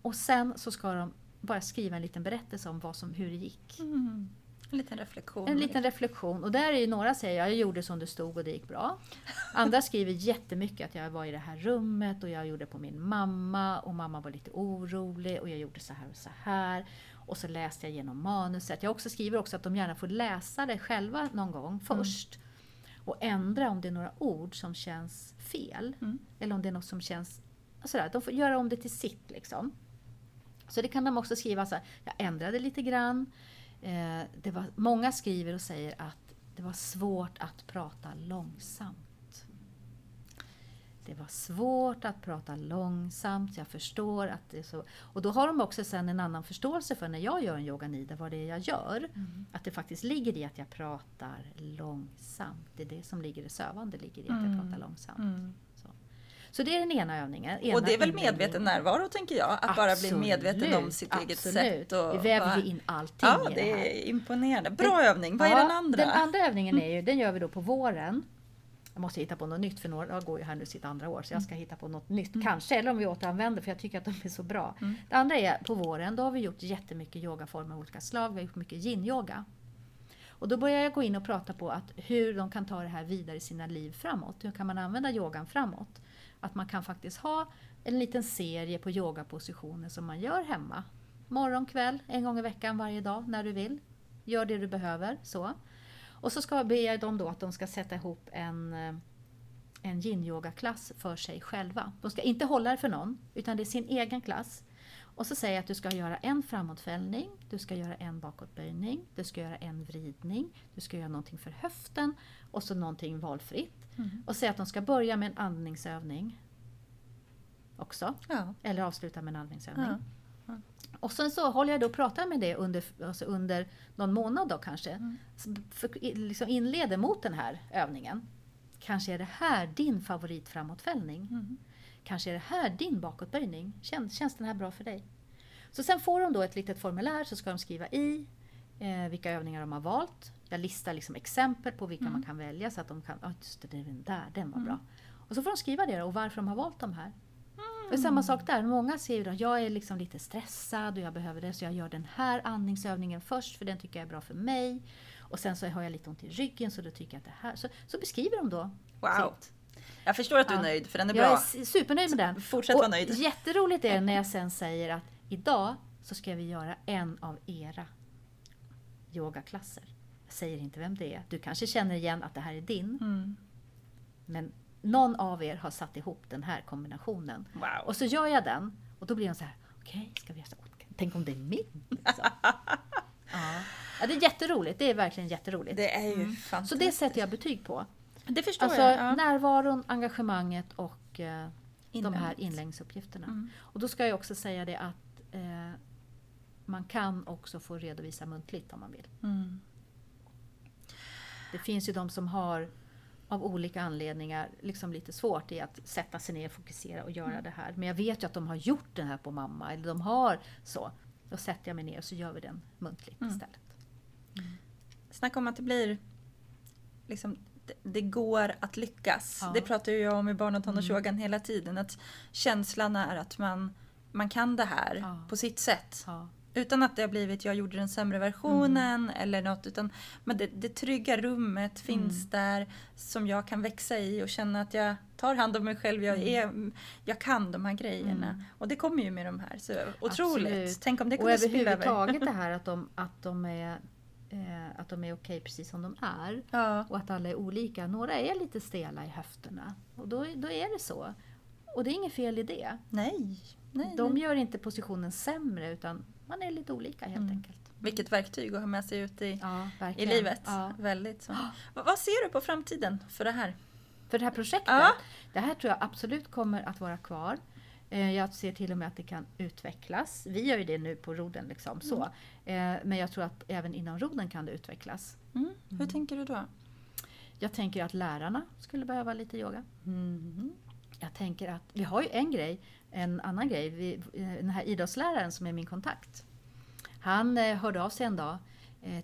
och sen så ska de bara skriva en liten berättelse om vad som, hur det gick. Mm. En liten reflektion. En liten reflektion. Och där är ju några säger jag gjorde som det stod och det gick bra. (laughs) Andra skriver jättemycket att jag var i det här rummet och jag gjorde på min mamma och mamma var lite orolig och jag gjorde så här och så här. Och så läste jag igenom manuset. Jag också skriver också att de gärna får läsa det själva någon gång först. Och ändra om det är några ord som känns fel. Mm. Eller om det är något som känns sådär. De får göra om det till sitt liksom. Så det kan de också skriva så här, jag ändrade lite grann. Eh, det var, många skriver och säger att det var svårt att prata långsamt. Det var svårt att prata långsamt, jag förstår att det är så. Och då har de också sen en annan förståelse för när jag gör en yoga nidra, vad det är jag gör. Att det faktiskt ligger i att jag pratar långsamt. Det är det som ligger i sövande, ligger i att jag Mm. pratar långsamt. Mm. Så. det är den ena övningen. Ena Och det är väl medveten närvaro tänker jag? Att bara bli medveten om sitt eget absolut. sätt. Och Vi väver ju in allting Ja, i det det här. är imponerande. Bra övning. Vad är den andra? Den andra övningen är ju, den gör vi då på våren. Jag måste hitta på något nytt för några går ju här nu sitt andra år så jag ska hitta på något nytt. Kanske, eller om vi återanvänder för jag tycker att de är så bra. Mm. Det andra är på våren, då har vi gjort jättemycket yogaformer av olika slag. Vi har gjort mycket yin-yoga. Och då börjar jag gå in och prata på att hur de kan ta det här vidare i sina liv framåt. Hur kan man använda yogan framåt? Att man kan faktiskt ha en liten serie på yogapositioner som man gör hemma. Morgon, kväll, en gång i veckan, varje dag, när du vill. Gör det du behöver. så. Och så ska jag be dem då att de ska sätta ihop en, eh, en yin-yoga-klass för sig själva. De ska inte hålla det för någon, utan det är sin egen klass. Och så säger jag att du ska göra en framåtfällning, du ska göra en bakåtböjning, du ska göra en vridning, du ska göra någonting för höften och så någonting valfritt. Mm. Och säga att de ska börja med en andningsövning också, Ja. eller avsluta med en andningsövning. Ja. Och sen så håller jag då och pratar med det under, alltså under någon månad då kanske. Mm. För, liksom inleder mot den här övningen. Kanske är det här din favorit framåtfällning. Mm. Kanske är det här din bakåtböjning. Känns, känns den här bra för dig? Så sen får de då ett litet formulär så ska de skriva i eh, vilka övningar de har valt. Jag listar liksom exempel på vilka man kan välja så att de kan, ja just det, den där, den var bra. Och så får de skriva det och varför de har valt de här. Och det är samma sak där, många säger att jag är liksom lite stressad och jag behöver det så jag gör den här andningsövningen först för den tycker jag är bra för mig. Och sen så har jag lite ont i ryggen så då tycker jag att det här. Så, så beskriver de då Wow. sitt. Jag förstår att du är nöjd för den är Jag är bra. s- supernöjd med den. Fortsätt Och vara nöjd. Jätteroligt är det när jag sen (laughs) säger att idag så ska vi göra en av era yogaklasser. säger inte vem det är. Du kanske känner igen att det här är din. Mm. Men någon av er har satt ihop den här kombinationen. Wow. Och så gör jag den och då blir hon så här, okej, ska vi göra så? Tänk om det är min? Liksom. (laughs) ja. ja, det är jätteroligt. Det är verkligen jätteroligt. Det är ju Så fantastiskt. det sätter jag betyg på. Det förstår Alltså jag. Ja. närvaron, engagemanget och eh, de här Inlämnandet. inläggsuppgifterna. Mm. Och då ska jag också säga det att eh, man kan också få redovisa muntligt om man vill. Mm. Det finns ju de som har av olika anledningar liksom lite svårt i att sätta sig ner, fokusera och göra Mm. det här. Men jag vet ju att de har gjort det här på mamma, eller de har så. Då sätter jag mig ner och så gör vi den muntligt Mm. istället. Snacka om att det blir... Liksom, det, går att lyckas. Ja. Det pratar ju jag om i barn och Mm. tonårsyogan hela tiden. Att känslan är att man, man kan det här Ja. på sitt sätt. Ja. Utan att det har blivit jag gjorde den sämre versionen Mm. eller något. Utan, men det, det trygga rummet finns där som jag kan växa i och känna att jag tar hand om mig själv. Jag, är, jag kan de här grejerna. Mm. Och det kommer ju med de här. Så otroligt. Absolut. Tänk om det Och kunde spilla över. överhuvudtaget det (laughs) här att de, att de är, eh, att de är okej precis som de är. Ja. Och att alla är olika. Några är lite stela i höfterna. Och då, då är det så. Och det är inget fel i det. Nej. nej, De nej. gör inte positionen sämre utan man är lite olika helt Mm. enkelt. Vilket verktyg att ha med sig ut i, Ja, i livet. Ja. Väldigt så. Vad, ser du på framtiden för det här? För det här projektet, det här tror jag absolut kommer att vara kvar. Eh, Jag ser till och med att det kan utvecklas. Vi gör ju det nu på roden. Liksom, så. Eh, Men jag tror att även inom roden kan det utvecklas. Mm. Hur tänker du då? Jag tänker att lärarna skulle behöva lite yoga. Mhm. Jag tänker att vi har ju en grej, en annan grej. Vi, eh, den här idrottsläraren som är min kontakt. Han hörde av sig en dag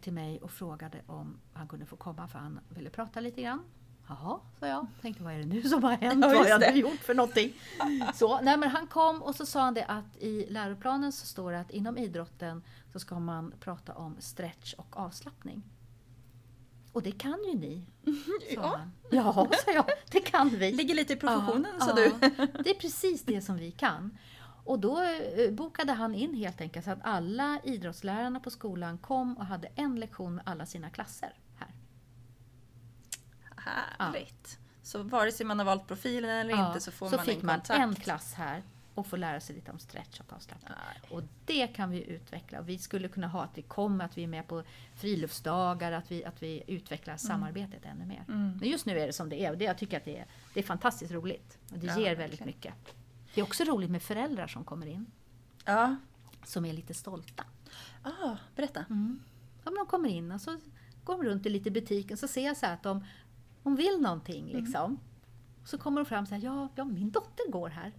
till mig och frågade om han kunde få komma för han ville prata lite grann. Jaha, sa jag. Tänkte vad är det nu som har hänt? Ja, vad har jag nu gjort för någonting? Så, nej, men han kom och så sa han det att i läroplanen så står det att inom idrotten så ska man prata om stretch och avslappning. Och det kan ju ni, sa Ja. han. Ja, sa jag. Det kan vi. Ligger lite i professionen Ja, sa du. Det är precis det som vi kan. Och då eh, bokade han in helt enkelt så att alla idrottslärarna på skolan kom och hade en lektion med alla sina klasser här. Härligt. Så vare sig man har valt profilen eller Ja, inte så får så man fick en man kontakt. en klass här och får lära sig lite om stretch och avslappning. Och det kan vi utveckla. Vi skulle kunna ha att vi kommer, att vi är med på friluftsdagar, att vi, att vi utvecklar samarbetet ännu mer. Mm. Men just nu är det som det är och det, jag tycker att det är, det är fantastiskt roligt. Och det Ja, ger verkligen. väldigt mycket. Det är också roligt med föräldrar som kommer in, Ja. som är lite stolta. Ah, berätta. Mm. Ja, men de kommer in och så går de runt i lite butiken så ser jag så här att de, de vill någonting liksom. Så kommer de fram så här, ja, ja min dotter går här.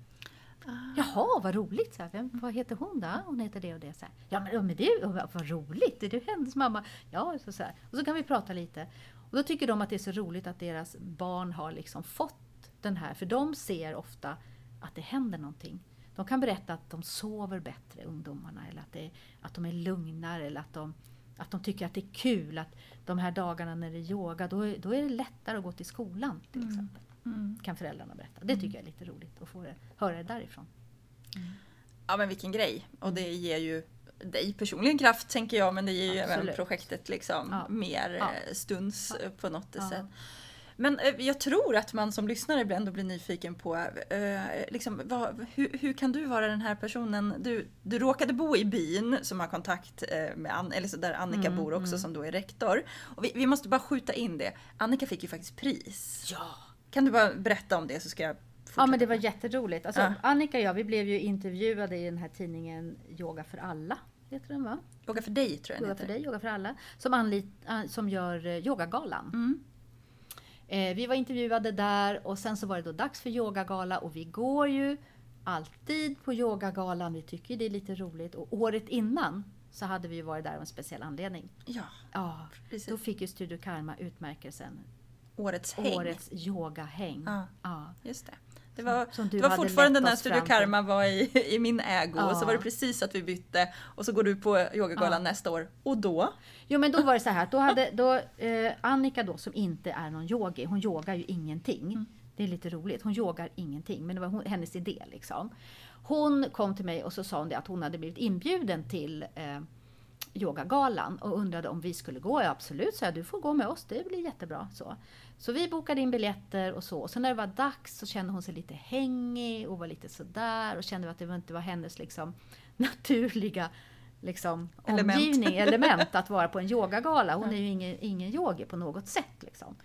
Jaha, vad roligt! Så här, Vem, vad heter hon då? Hon heter det och det. Så här, ja, men, men vad, vad roligt! Är du hennes mamma? Ja, så, så här. Och så kan vi prata lite. Och då tycker de att det är så roligt att deras barn har liksom fått den här, för de ser ofta att det händer någonting. De kan berätta att de sover bättre, ungdomarna, eller att, det, att de är lugnare, eller att de, att de tycker att det är kul att de här dagarna när det är yoga, då, är- då är det lättare att gå till skolan till exempel. Mm. Kan föräldrarna berätta. Det tycker jag är lite roligt att få det, höra det därifrån. Ja men vilken grej. Och det ger ju dig personligen kraft tänker jag men det ger ju även projektet liksom Ja. mer Ja. eh, stuns eh, på något Ja. sätt. Men eh, jag tror att man som lyssnare ändå blir nyfiken på eh, liksom, vad, hur, hur kan du vara den här personen? Du, du råkade bo i byn som har kontakt eh, med An- eller så där Annika Mm, bor också mm. som då är rektor. Och vi, vi måste bara skjuta in det. Annika fick ju faktiskt pris. Ja! Kan du bara berätta om det så ska jag fortsätta? Ja men det var jätteroligt. Alltså, Ja. Annika och jag vi blev ju intervjuade i den här tidningen Yoga för alla. Heter den va? Yoga för dig tror jag Yoga för dig, Yoga för alla. Som, anlit, som gör eh, yogagalan. Mm. Eh, vi var intervjuade där och sen så var det då dags för yogagala och vi går ju alltid på yogagalan. Vi tycker det är lite roligt. Och året innan så hade vi varit där av en speciell anledning. Ja, Ja, precis. då fick ju Studio Karma utmärkelsen Årets häng. Årets yogahäng. Ja. Ja. Just det. Det var, Som du det var fortfarande när Studio. Karma var i, i min ägo. Ja. Och så var det precis att vi bytte. Och så går du på yogagalan Ja. nästa år. Och då? Jo men då var det så här, att då hade då, eh, Annika då som inte är någon yogi, hon yogar ju ingenting. Det är lite roligt, hon yogar ingenting, men det var hon, hennes idé liksom. Hon kom till mig och så sa hon det att hon hade blivit inbjuden till eh, yogagalan och undrade om vi skulle gå. Ja, absolut, så jag, du får gå med oss, det blir jättebra. Så, så vi bokade in biljetter och så. Och så när det var dags så kände hon sig lite hängig och var lite sådär och kände att det inte var hennes liksom, (laughs) naturliga liksom, Element. omgivning, element att vara på en yogagala. Hon är ju ingen, ingen yogi på något sätt. Liksom.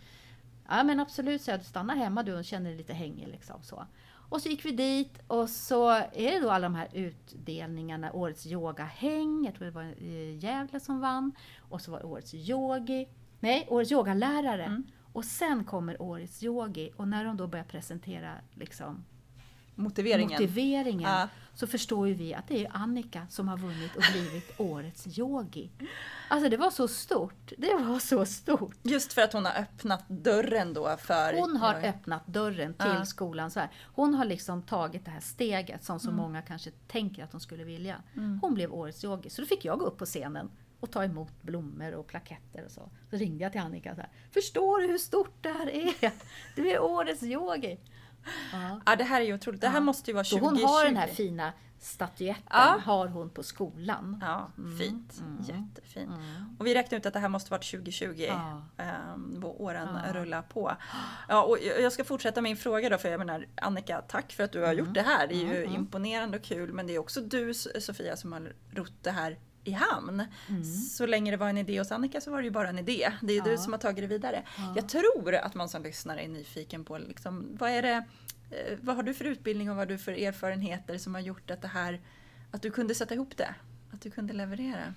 Ja men absolut, så jag stanna hemma du och känner dig lite hängig. Liksom, så. Och så gick vi dit och så är det då alla de här utdelningarna, årets yogahäng, jag tror det var Gävle som vann. Och så var det årets yogi, nej, årets yogalärare. Mm. Och sen kommer årets yogi och när de då börjar presentera liksom, Motiveringen. motiveringen Ja. så förstår ju vi att det är Annika som har vunnit och blivit årets yogi. Alltså det var så stort. Det var så stort. Just för att hon har öppnat dörren då för... Hon har öppnat dörren till Ja. skolan. Så här. Hon har liksom tagit det här steget som Mm. så många kanske tänker att de skulle vilja. Hon blev årets yogi. Så då fick jag gå upp på scenen och ta emot blommor och plaketter och så. Så ringde jag till Annika och så här. Förstår du hur stort det här är? Du är årets yogi. Ja. Ja, det här är ju otroligt. Det här Ja. måste ju vara Så 2020. hon har den här fina statyetten Ja. har hon på skolan. Ja, fint. mm. Jättefint. Mm. Och vi räknar ut att det här måste varit 2020. Ja. Um, åren Ja. rullar på. Ja, och jag ska fortsätta min fråga då, för jag menar Annika, tack för att du har gjort det här. Det är ju Mm, mm. imponerande och kul, men det är också du Sofia som har rott det här i hamn. Mm. Så länge det var en idé hos Annika så var det ju bara en idé. Det är ju du Ja. som har tagit det vidare. Ja. Jag tror att man som lyssnare är nyfiken på liksom, vad är det vad har du för utbildning och vad har du för erfarenheter som har gjort att det här att du kunde sätta ihop det? Att du kunde leverera?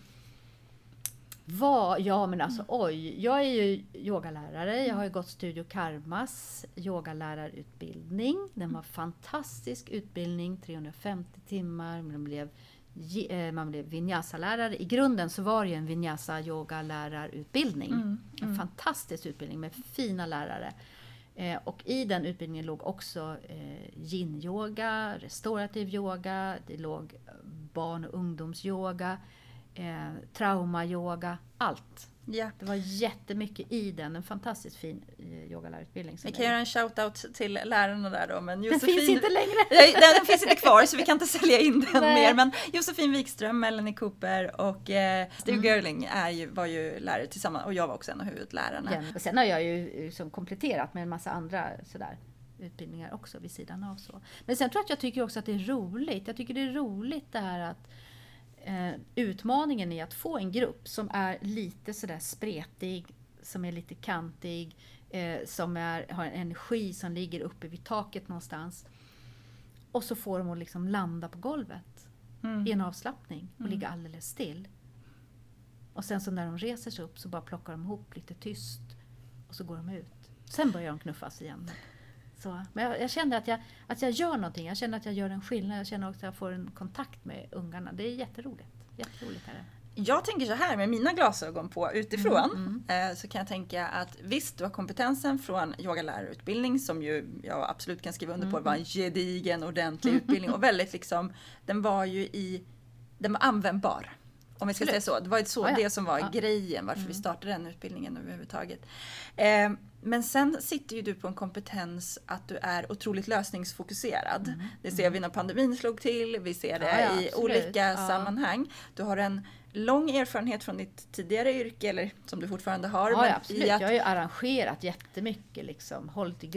Vad? Ja men alltså oj, jag är ju yogalärare. Jag har ju gått Studio Karmas yogalärarutbildning. Den var fantastisk utbildning, 350 timmar. Man blev, eh, man blev vinyasa-lärare. I grunden så var det ju en vinyasa yogalärarutbildning. Mm, En fantastisk utbildning med fina lärare. Eh, och i den utbildningen låg också eh, yin-yoga, restaurativ yoga, det låg barn och ungdomsyoga, eh, traumayoga, allt. Ja. Det var jättemycket i den, en fantastiskt fin eh, yogalärarutbildning. Vi kan göra en shout-out till lärarna där då. Men den Josefin, finns inte längre! Nej, den, den finns inte kvar så vi kan inte (laughs) sälja in den Nej. mer. Men Josefin Wikström, Melanie Cooper och eh, Steve Mm. Gerling är ju, var ju lärare tillsammans och jag var också en av huvudlärarna. Ja, och sen har jag ju liksom kompletterat med en massa andra sådär, utbildningar också vid sidan av. så. Men sen tror jag att jag tycker också att det är roligt. Jag tycker det är roligt det här att eh, utmaningen i att få en grupp som är lite sådär spretig, som är lite kantig, eh, som är, har en energi som ligger uppe vid taket någonstans. Och så får de att liksom landa på golvet Mm. i en avslappning och ligga alldeles still. Och sen så när de reser sig upp så bara plockar de ihop lite tyst och så går de ut. Sen börjar de knuffas igen. Så, men jag, jag känner att jag, att jag gör någonting. Jag känner att jag gör en skillnad. Jag känner också att jag får en kontakt med ungarna. Det är jätteroligt. Jätteroligt är det. Jag tänker så här med mina glasögon på utifrån Mm, eh, så kan jag tänka att visst du har kompetensen från yogalärarutbildning som ju jag absolut kan skriva under på Mm. var en gedigen ordentlig utbildning och väldigt liksom den var ju i den var användbar. Om vi ska Absolut. säga så. Det var så, Ja, ja. det som var. Mm. grejen varför vi startade den utbildningen överhuvudtaget. Eh, men sen sitter ju du på en kompetens att du är otroligt lösningsfokuserad. Det ser vi när pandemin slog till, vi ser det Mm. Ja, i absolut. olika sammanhang. Du har en lång erfarenhet från ditt tidigare yrke, eller som du fortfarande har. Ja, absolut. att- Jag har ju arrangerat jättemycket. Liksom, hållit i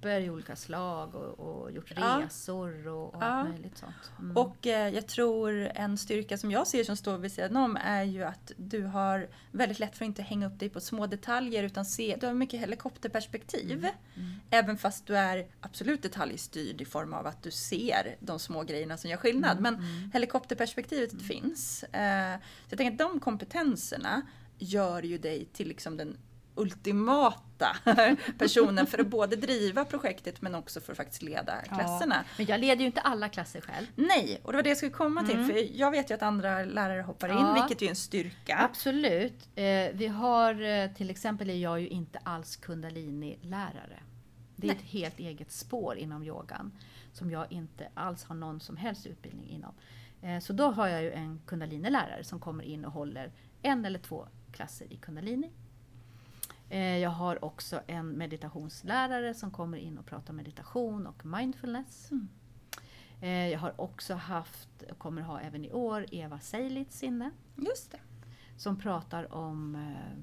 grupper i olika slag och, och gjort Ja. resor och, och Ja. allt möjligt sånt. Mm. Och eh, jag tror en styrka som jag ser som står vid sidan om är ju att du har väldigt lätt för att inte hänga upp dig på små detaljer utan se, du har mycket helikopterperspektiv. Mm. Även fast du är absolut detaljstyrd i form av att du ser de små grejerna som gör skillnad. Mm, Men helikopterperspektivet finns. Eh, så jag tänker att de kompetenserna gör ju dig till liksom den ultimata (laughs) personen för att både driva projektet men också för att faktiskt leda klasserna. Ja. Men jag leder ju inte alla klasser själv. Nej, och det var det jag skulle komma till. För jag vet ju att andra lärare hoppar in, Mm. Ja. vilket ju är en styrka. Absolut. Eh, vi har eh, till exempel är jag ju inte alls kundalini-lärare. Det är ett helt eget spår inom yogan som jag inte alls har någon som helst utbildning inom. Eh, så då har jag ju en kundalini-lärare som kommer in och håller en eller två klasser i kundalini. Eh, jag har också en meditationslärare som kommer in och pratar meditation och mindfulness. Mm. Eh, jag har också haft, och kommer ha även i år, Eva Seilitz inne. Just det. som pratar om eh,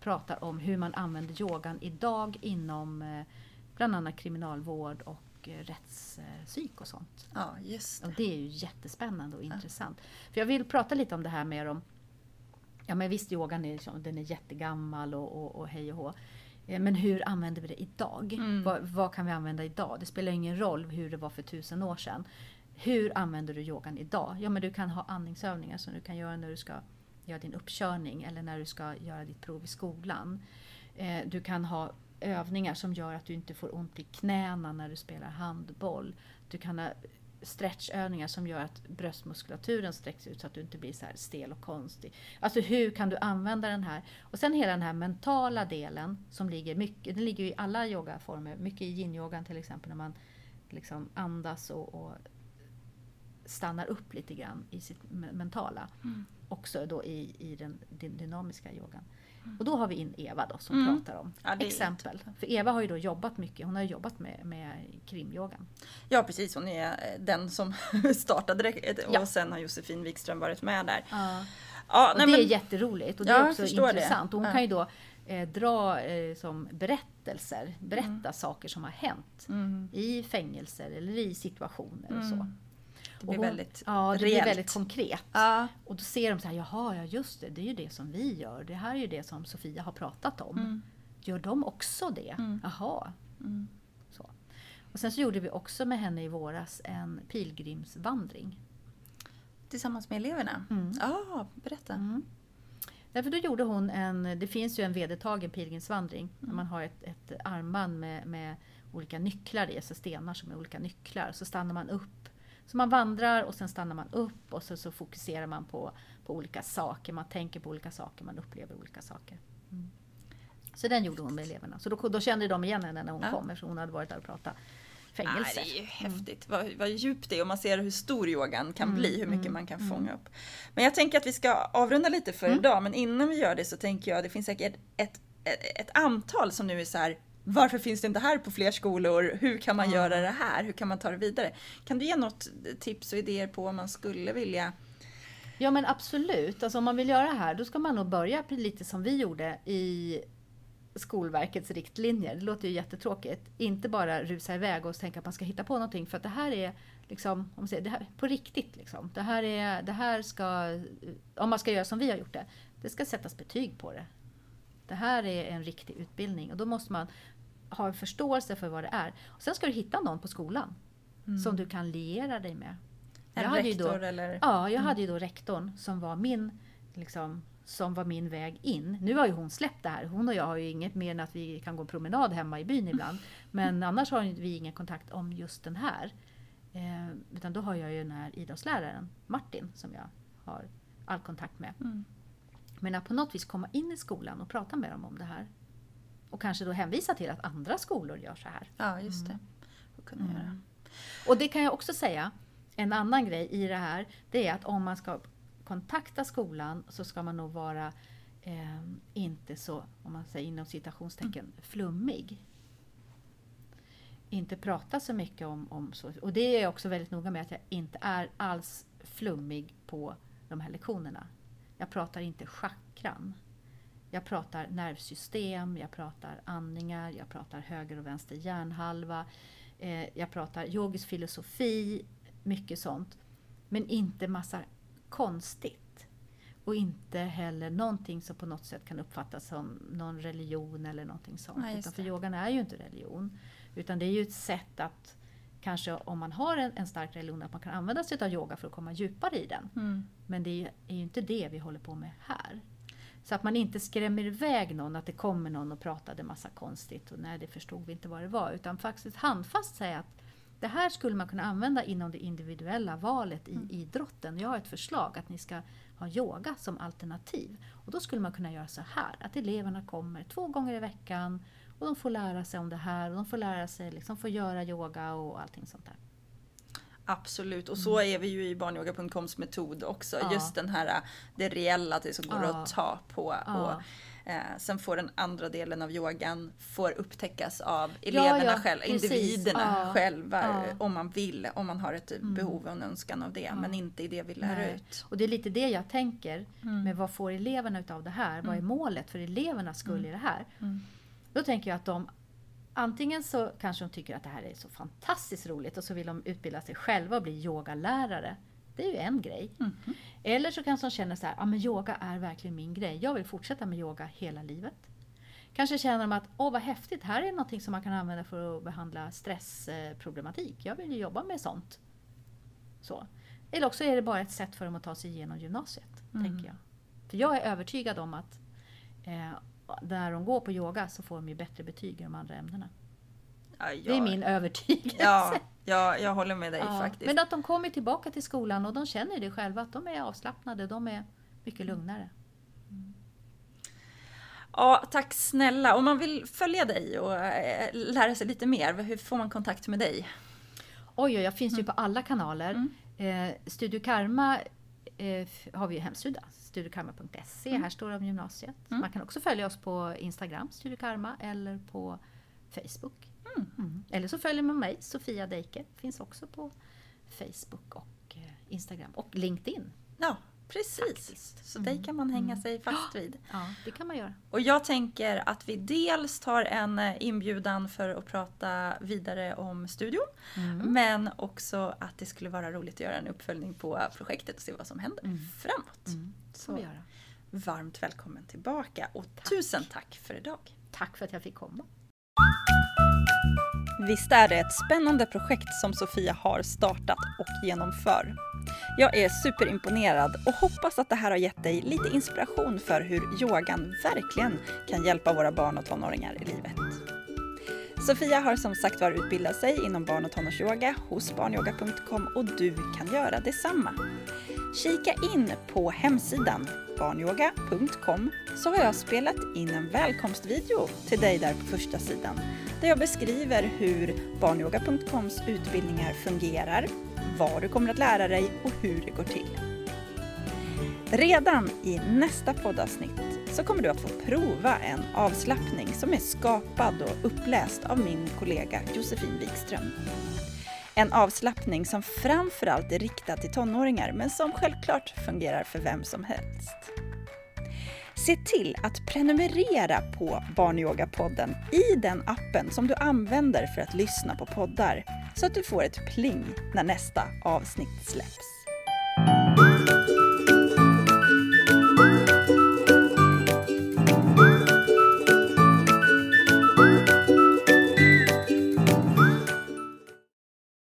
pratar om hur man använder yogan idag inom bland annat kriminalvård och rättspsyk och sånt. Ja, just det. Och det är ju jättespännande och intressant. För jag vill prata lite om det här med dem. Ja men visst, yogan är, den är jättegammal och, och, och hej och hå. Eh, Men hur använder vi det idag? Mm. Vad, vad kan vi använda idag? Det spelar ingen roll hur det var för tusen år sedan. Hur använder du yogan idag? Ja men du kan ha andningsövningar som du kan göra när du ska göra din uppkörning eller när du ska göra ditt prov i skolan. Eh, Du kan ha övningar som gör att du inte får ont i knäna när du spelar handboll. Du kan ha stretchövningar som gör att bröstmuskulaturen sträcks ut så att du inte blir så här stel och konstig. Alltså hur kan du använda den här? Och sen hela den här mentala delen som ligger mycket, den ligger i alla yogaformer, mycket i yin-yogan till exempel när man liksom andas och, och stannar upp lite grann i sitt me- mentala. Mm. Också då i, i den, den dynamiska yogan. Och då har vi in Eva då som Mm. pratar om Ja, exempel. jättebra. För Eva har ju då jobbat mycket, hon har jobbat med, med krimyogan. Ja precis, hon är eh, den som (laughs) startade det och Ja. sen har Josefin Wikström varit med där. Ja. Ja, Och nej, det men, är jätteroligt och det är också förstår det. intressant. Och hon kan ju då eh, dra eh, som berättelser, berätta saker som har hänt mm, i fängelser eller i situationer och så. Mm. det blir hon- väldigt Ja, det reellt. blir väldigt konkret. Ja, Och då ser de så här, jaha, ja just det, det är ju det som vi gör. Det här är ju det som Sofia har pratat om. mm, Gör de också det? Mm. Jaha. mm. Så. Och sen så gjorde vi också med henne i våras en pilgrimsvandring. Tillsammans med eleverna? Mm. Ja, berätta. Mm. Därför då gjorde hon en, det finns ju en vedertagen pilgrimsvandring. När man har ett, ett armband med, med olika nycklar i, alltså stenar som är olika nycklar. Så stannar man upp. Så man vandrar och sen stannar man upp och så, så fokuserar man på, på olika saker. Man tänker på olika saker, man upplever olika saker. Mm. Så den gjorde hon med eleverna. Så då, då kände de igen henne när hon Ja. kom eftersom hon hade varit där och pratat Nej, fängelse. det är ju häftigt. Vad, vad djupt det är och man ser hur stor yogan kan Mm, bli, hur mycket mm, man kan mm. fånga upp. Men jag tänker att vi ska avrunda lite för Mm. idag, men innan vi gör det så tänker jag att det finns säkert ett, ett, ett antal som nu är så här varför finns det inte här på fler skolor? Hur kan man Ja. göra det här? Hur kan man ta det vidare? Kan du ge något tips och idéer på om man skulle vilja? Ja men absolut, alltså om man vill göra det här då ska man nog börja lite som vi gjorde i Skolverkets riktlinjer. Det låter ju jättetråkigt. Inte bara rusa iväg och tänka att man ska hitta på någonting för att det här är liksom, om man säger, det här, på riktigt. Liksom. Det, här är, det här ska, om man ska göra som vi har gjort det, det ska sättas betyg på det. Det här är en riktig utbildning och då måste man ha en förståelse för vad det är. Och sen ska du hitta någon på skolan som du kan liera dig med. En Jag hade rektor då- eller? Ja, jag hade ju då rektorn som var min, liksom, som var min väg in. Nu har ju hon släppt det här. Hon och jag har ju inget mer än att vi kan gå en promenad hemma i byn ibland. (laughs) Men annars har vi ingen kontakt om just den här. Eh, utan då har jag ju den här idrottsläraren Martin som jag har all kontakt med. Mm. Men att på något vis komma in i skolan och prata med dem om det här. Och kanske då hänvisa till att andra skolor gör så här. Ja, just det. Att kunna göra. Mm. Och det kan jag också säga, en annan grej i det här, det är att om man ska kontakta skolan så ska man nog vara eh, inte så, om man säger inom citationstecken, flummig. Inte prata så mycket om, om så. Och det är jag också väldigt noga med att jag inte är alls flummig på de här lektionerna. Jag pratar inte chakran. Jag pratar nervsystem, jag pratar andningar, jag pratar höger och vänster hjärnhalva. Eh, jag pratar yogisk filosofi, mycket sånt. Men inte massa konstigt. Och inte heller någonting som på något sätt kan uppfattas som någon religion eller någonting sånt. Just utan för yogan är ju inte religion. Utan det är ju ett sätt att, kanske om man har en, en stark religion, att man kan använda sig av yoga för att komma djupare i den. Mm. Men det är ju, är ju inte det vi håller på med här. Så att man inte skrämmer iväg någon, att det kommer någon och pratade massa konstigt och nej, det förstod vi inte vad det var. Utan faktiskt handfast säga att det här skulle man kunna använda inom det individuella valet i idrotten. Jag har ett förslag att ni ska ha yoga som alternativ. Och då skulle man kunna göra så här, att eleverna kommer två gånger i veckan och de får lära sig om det här och de får lära sig, liksom få göra yoga och allting sånt där. Absolut, och så är vi ju i barnyoga.coms metod också. Ja. Just den här, det reella, det så går Ja. att ta på. Ja. Och, Eh, sen får den andra delen av yogan får upptäckas av eleverna själva, individerna själva om man vill, om man har ett behov och en önskan av det, men inte i det vi lär Nej. ut. Och det är lite det jag tänker med vad får eleverna utav det här? Vad är målet för elevernas skull i det här? Då tänker jag att de Antingen så kanske de tycker att det här är så fantastiskt roligt och så vill de utbilda sig själva och bli yogalärare. Det är ju en grej. Eller så kanske de känner så här, ja men yoga är verkligen min grej. Jag vill fortsätta med yoga hela livet. Kanske känner de att, åh vad häftigt, här är någonting som man kan använda för att behandla stressproblematik. Jag vill ju jobba med sånt. Så. Eller också är det bara ett sätt för dem att ta sig igenom gymnasiet. tänker jag. För jag är övertygad om att eh, när de går på yoga så får de ju bättre betyg i de andra ämnena. Ja, Det är jag- min övertygelse. Ja, ja, jag håller med dig Ja, faktiskt. Men att de kommer tillbaka till skolan och de känner det själva att de är avslappnade, de är mycket lugnare. Ja, tack snälla. Om man vill följa dig och eh, lära sig lite mer, hur får man kontakt med dig? Oj, jag finns ju på alla kanaler. Eh, Studio Karma eh, har vi ju hemsida, studiokarma.se. Här står det om gymnasiet. Man kan också följa oss på Instagram, Studio Karma, eller på Facebook. Mm. Eller så följer man mig, Sofia Deike, finns också på Facebook och eh, Instagram och LinkedIn. Ja, precis. Så dig kan man hänga sig fast vid. Ja, det kan man göra. Och jag tänker att vi dels tar en eh, inbjudan för att prata vidare om studion. Men också att det skulle vara roligt att göra en uppföljning på projektet och se vad som händer framåt. Det får vi göra. Varmt välkommen tillbaka och tusen tack för idag. Tack för att jag fick komma. Visst är det ett spännande projekt som Sofia har startat och genomför. Jag är superimponerad och hoppas att det här har gett dig lite inspiration för hur yogan verkligen kan hjälpa våra barn och tonåringar i livet. Sofia har som sagt var utbildat sig inom barn och tonårsyoga hos barnyoga.com och du kan göra detsamma. Kika in på hemsidan barnyoga.com så har jag spelat in en välkomstvideo till dig där på första sidan där jag beskriver hur barnyoga.coms utbildningar fungerar, vad du kommer att lära dig och hur det går till. Redan i nästa poddavsnitt så kommer du att få prova en avslappning som är skapad och uppläst av min kollega Josefin Wikström. En avslappning som framförallt är riktad till tonåringar men som självklart fungerar för vem som helst. Se till att prenumerera på Barnyogapodden i den appen som du använder för att lyssna på poddar så att du får ett pling när nästa avsnitt släpps.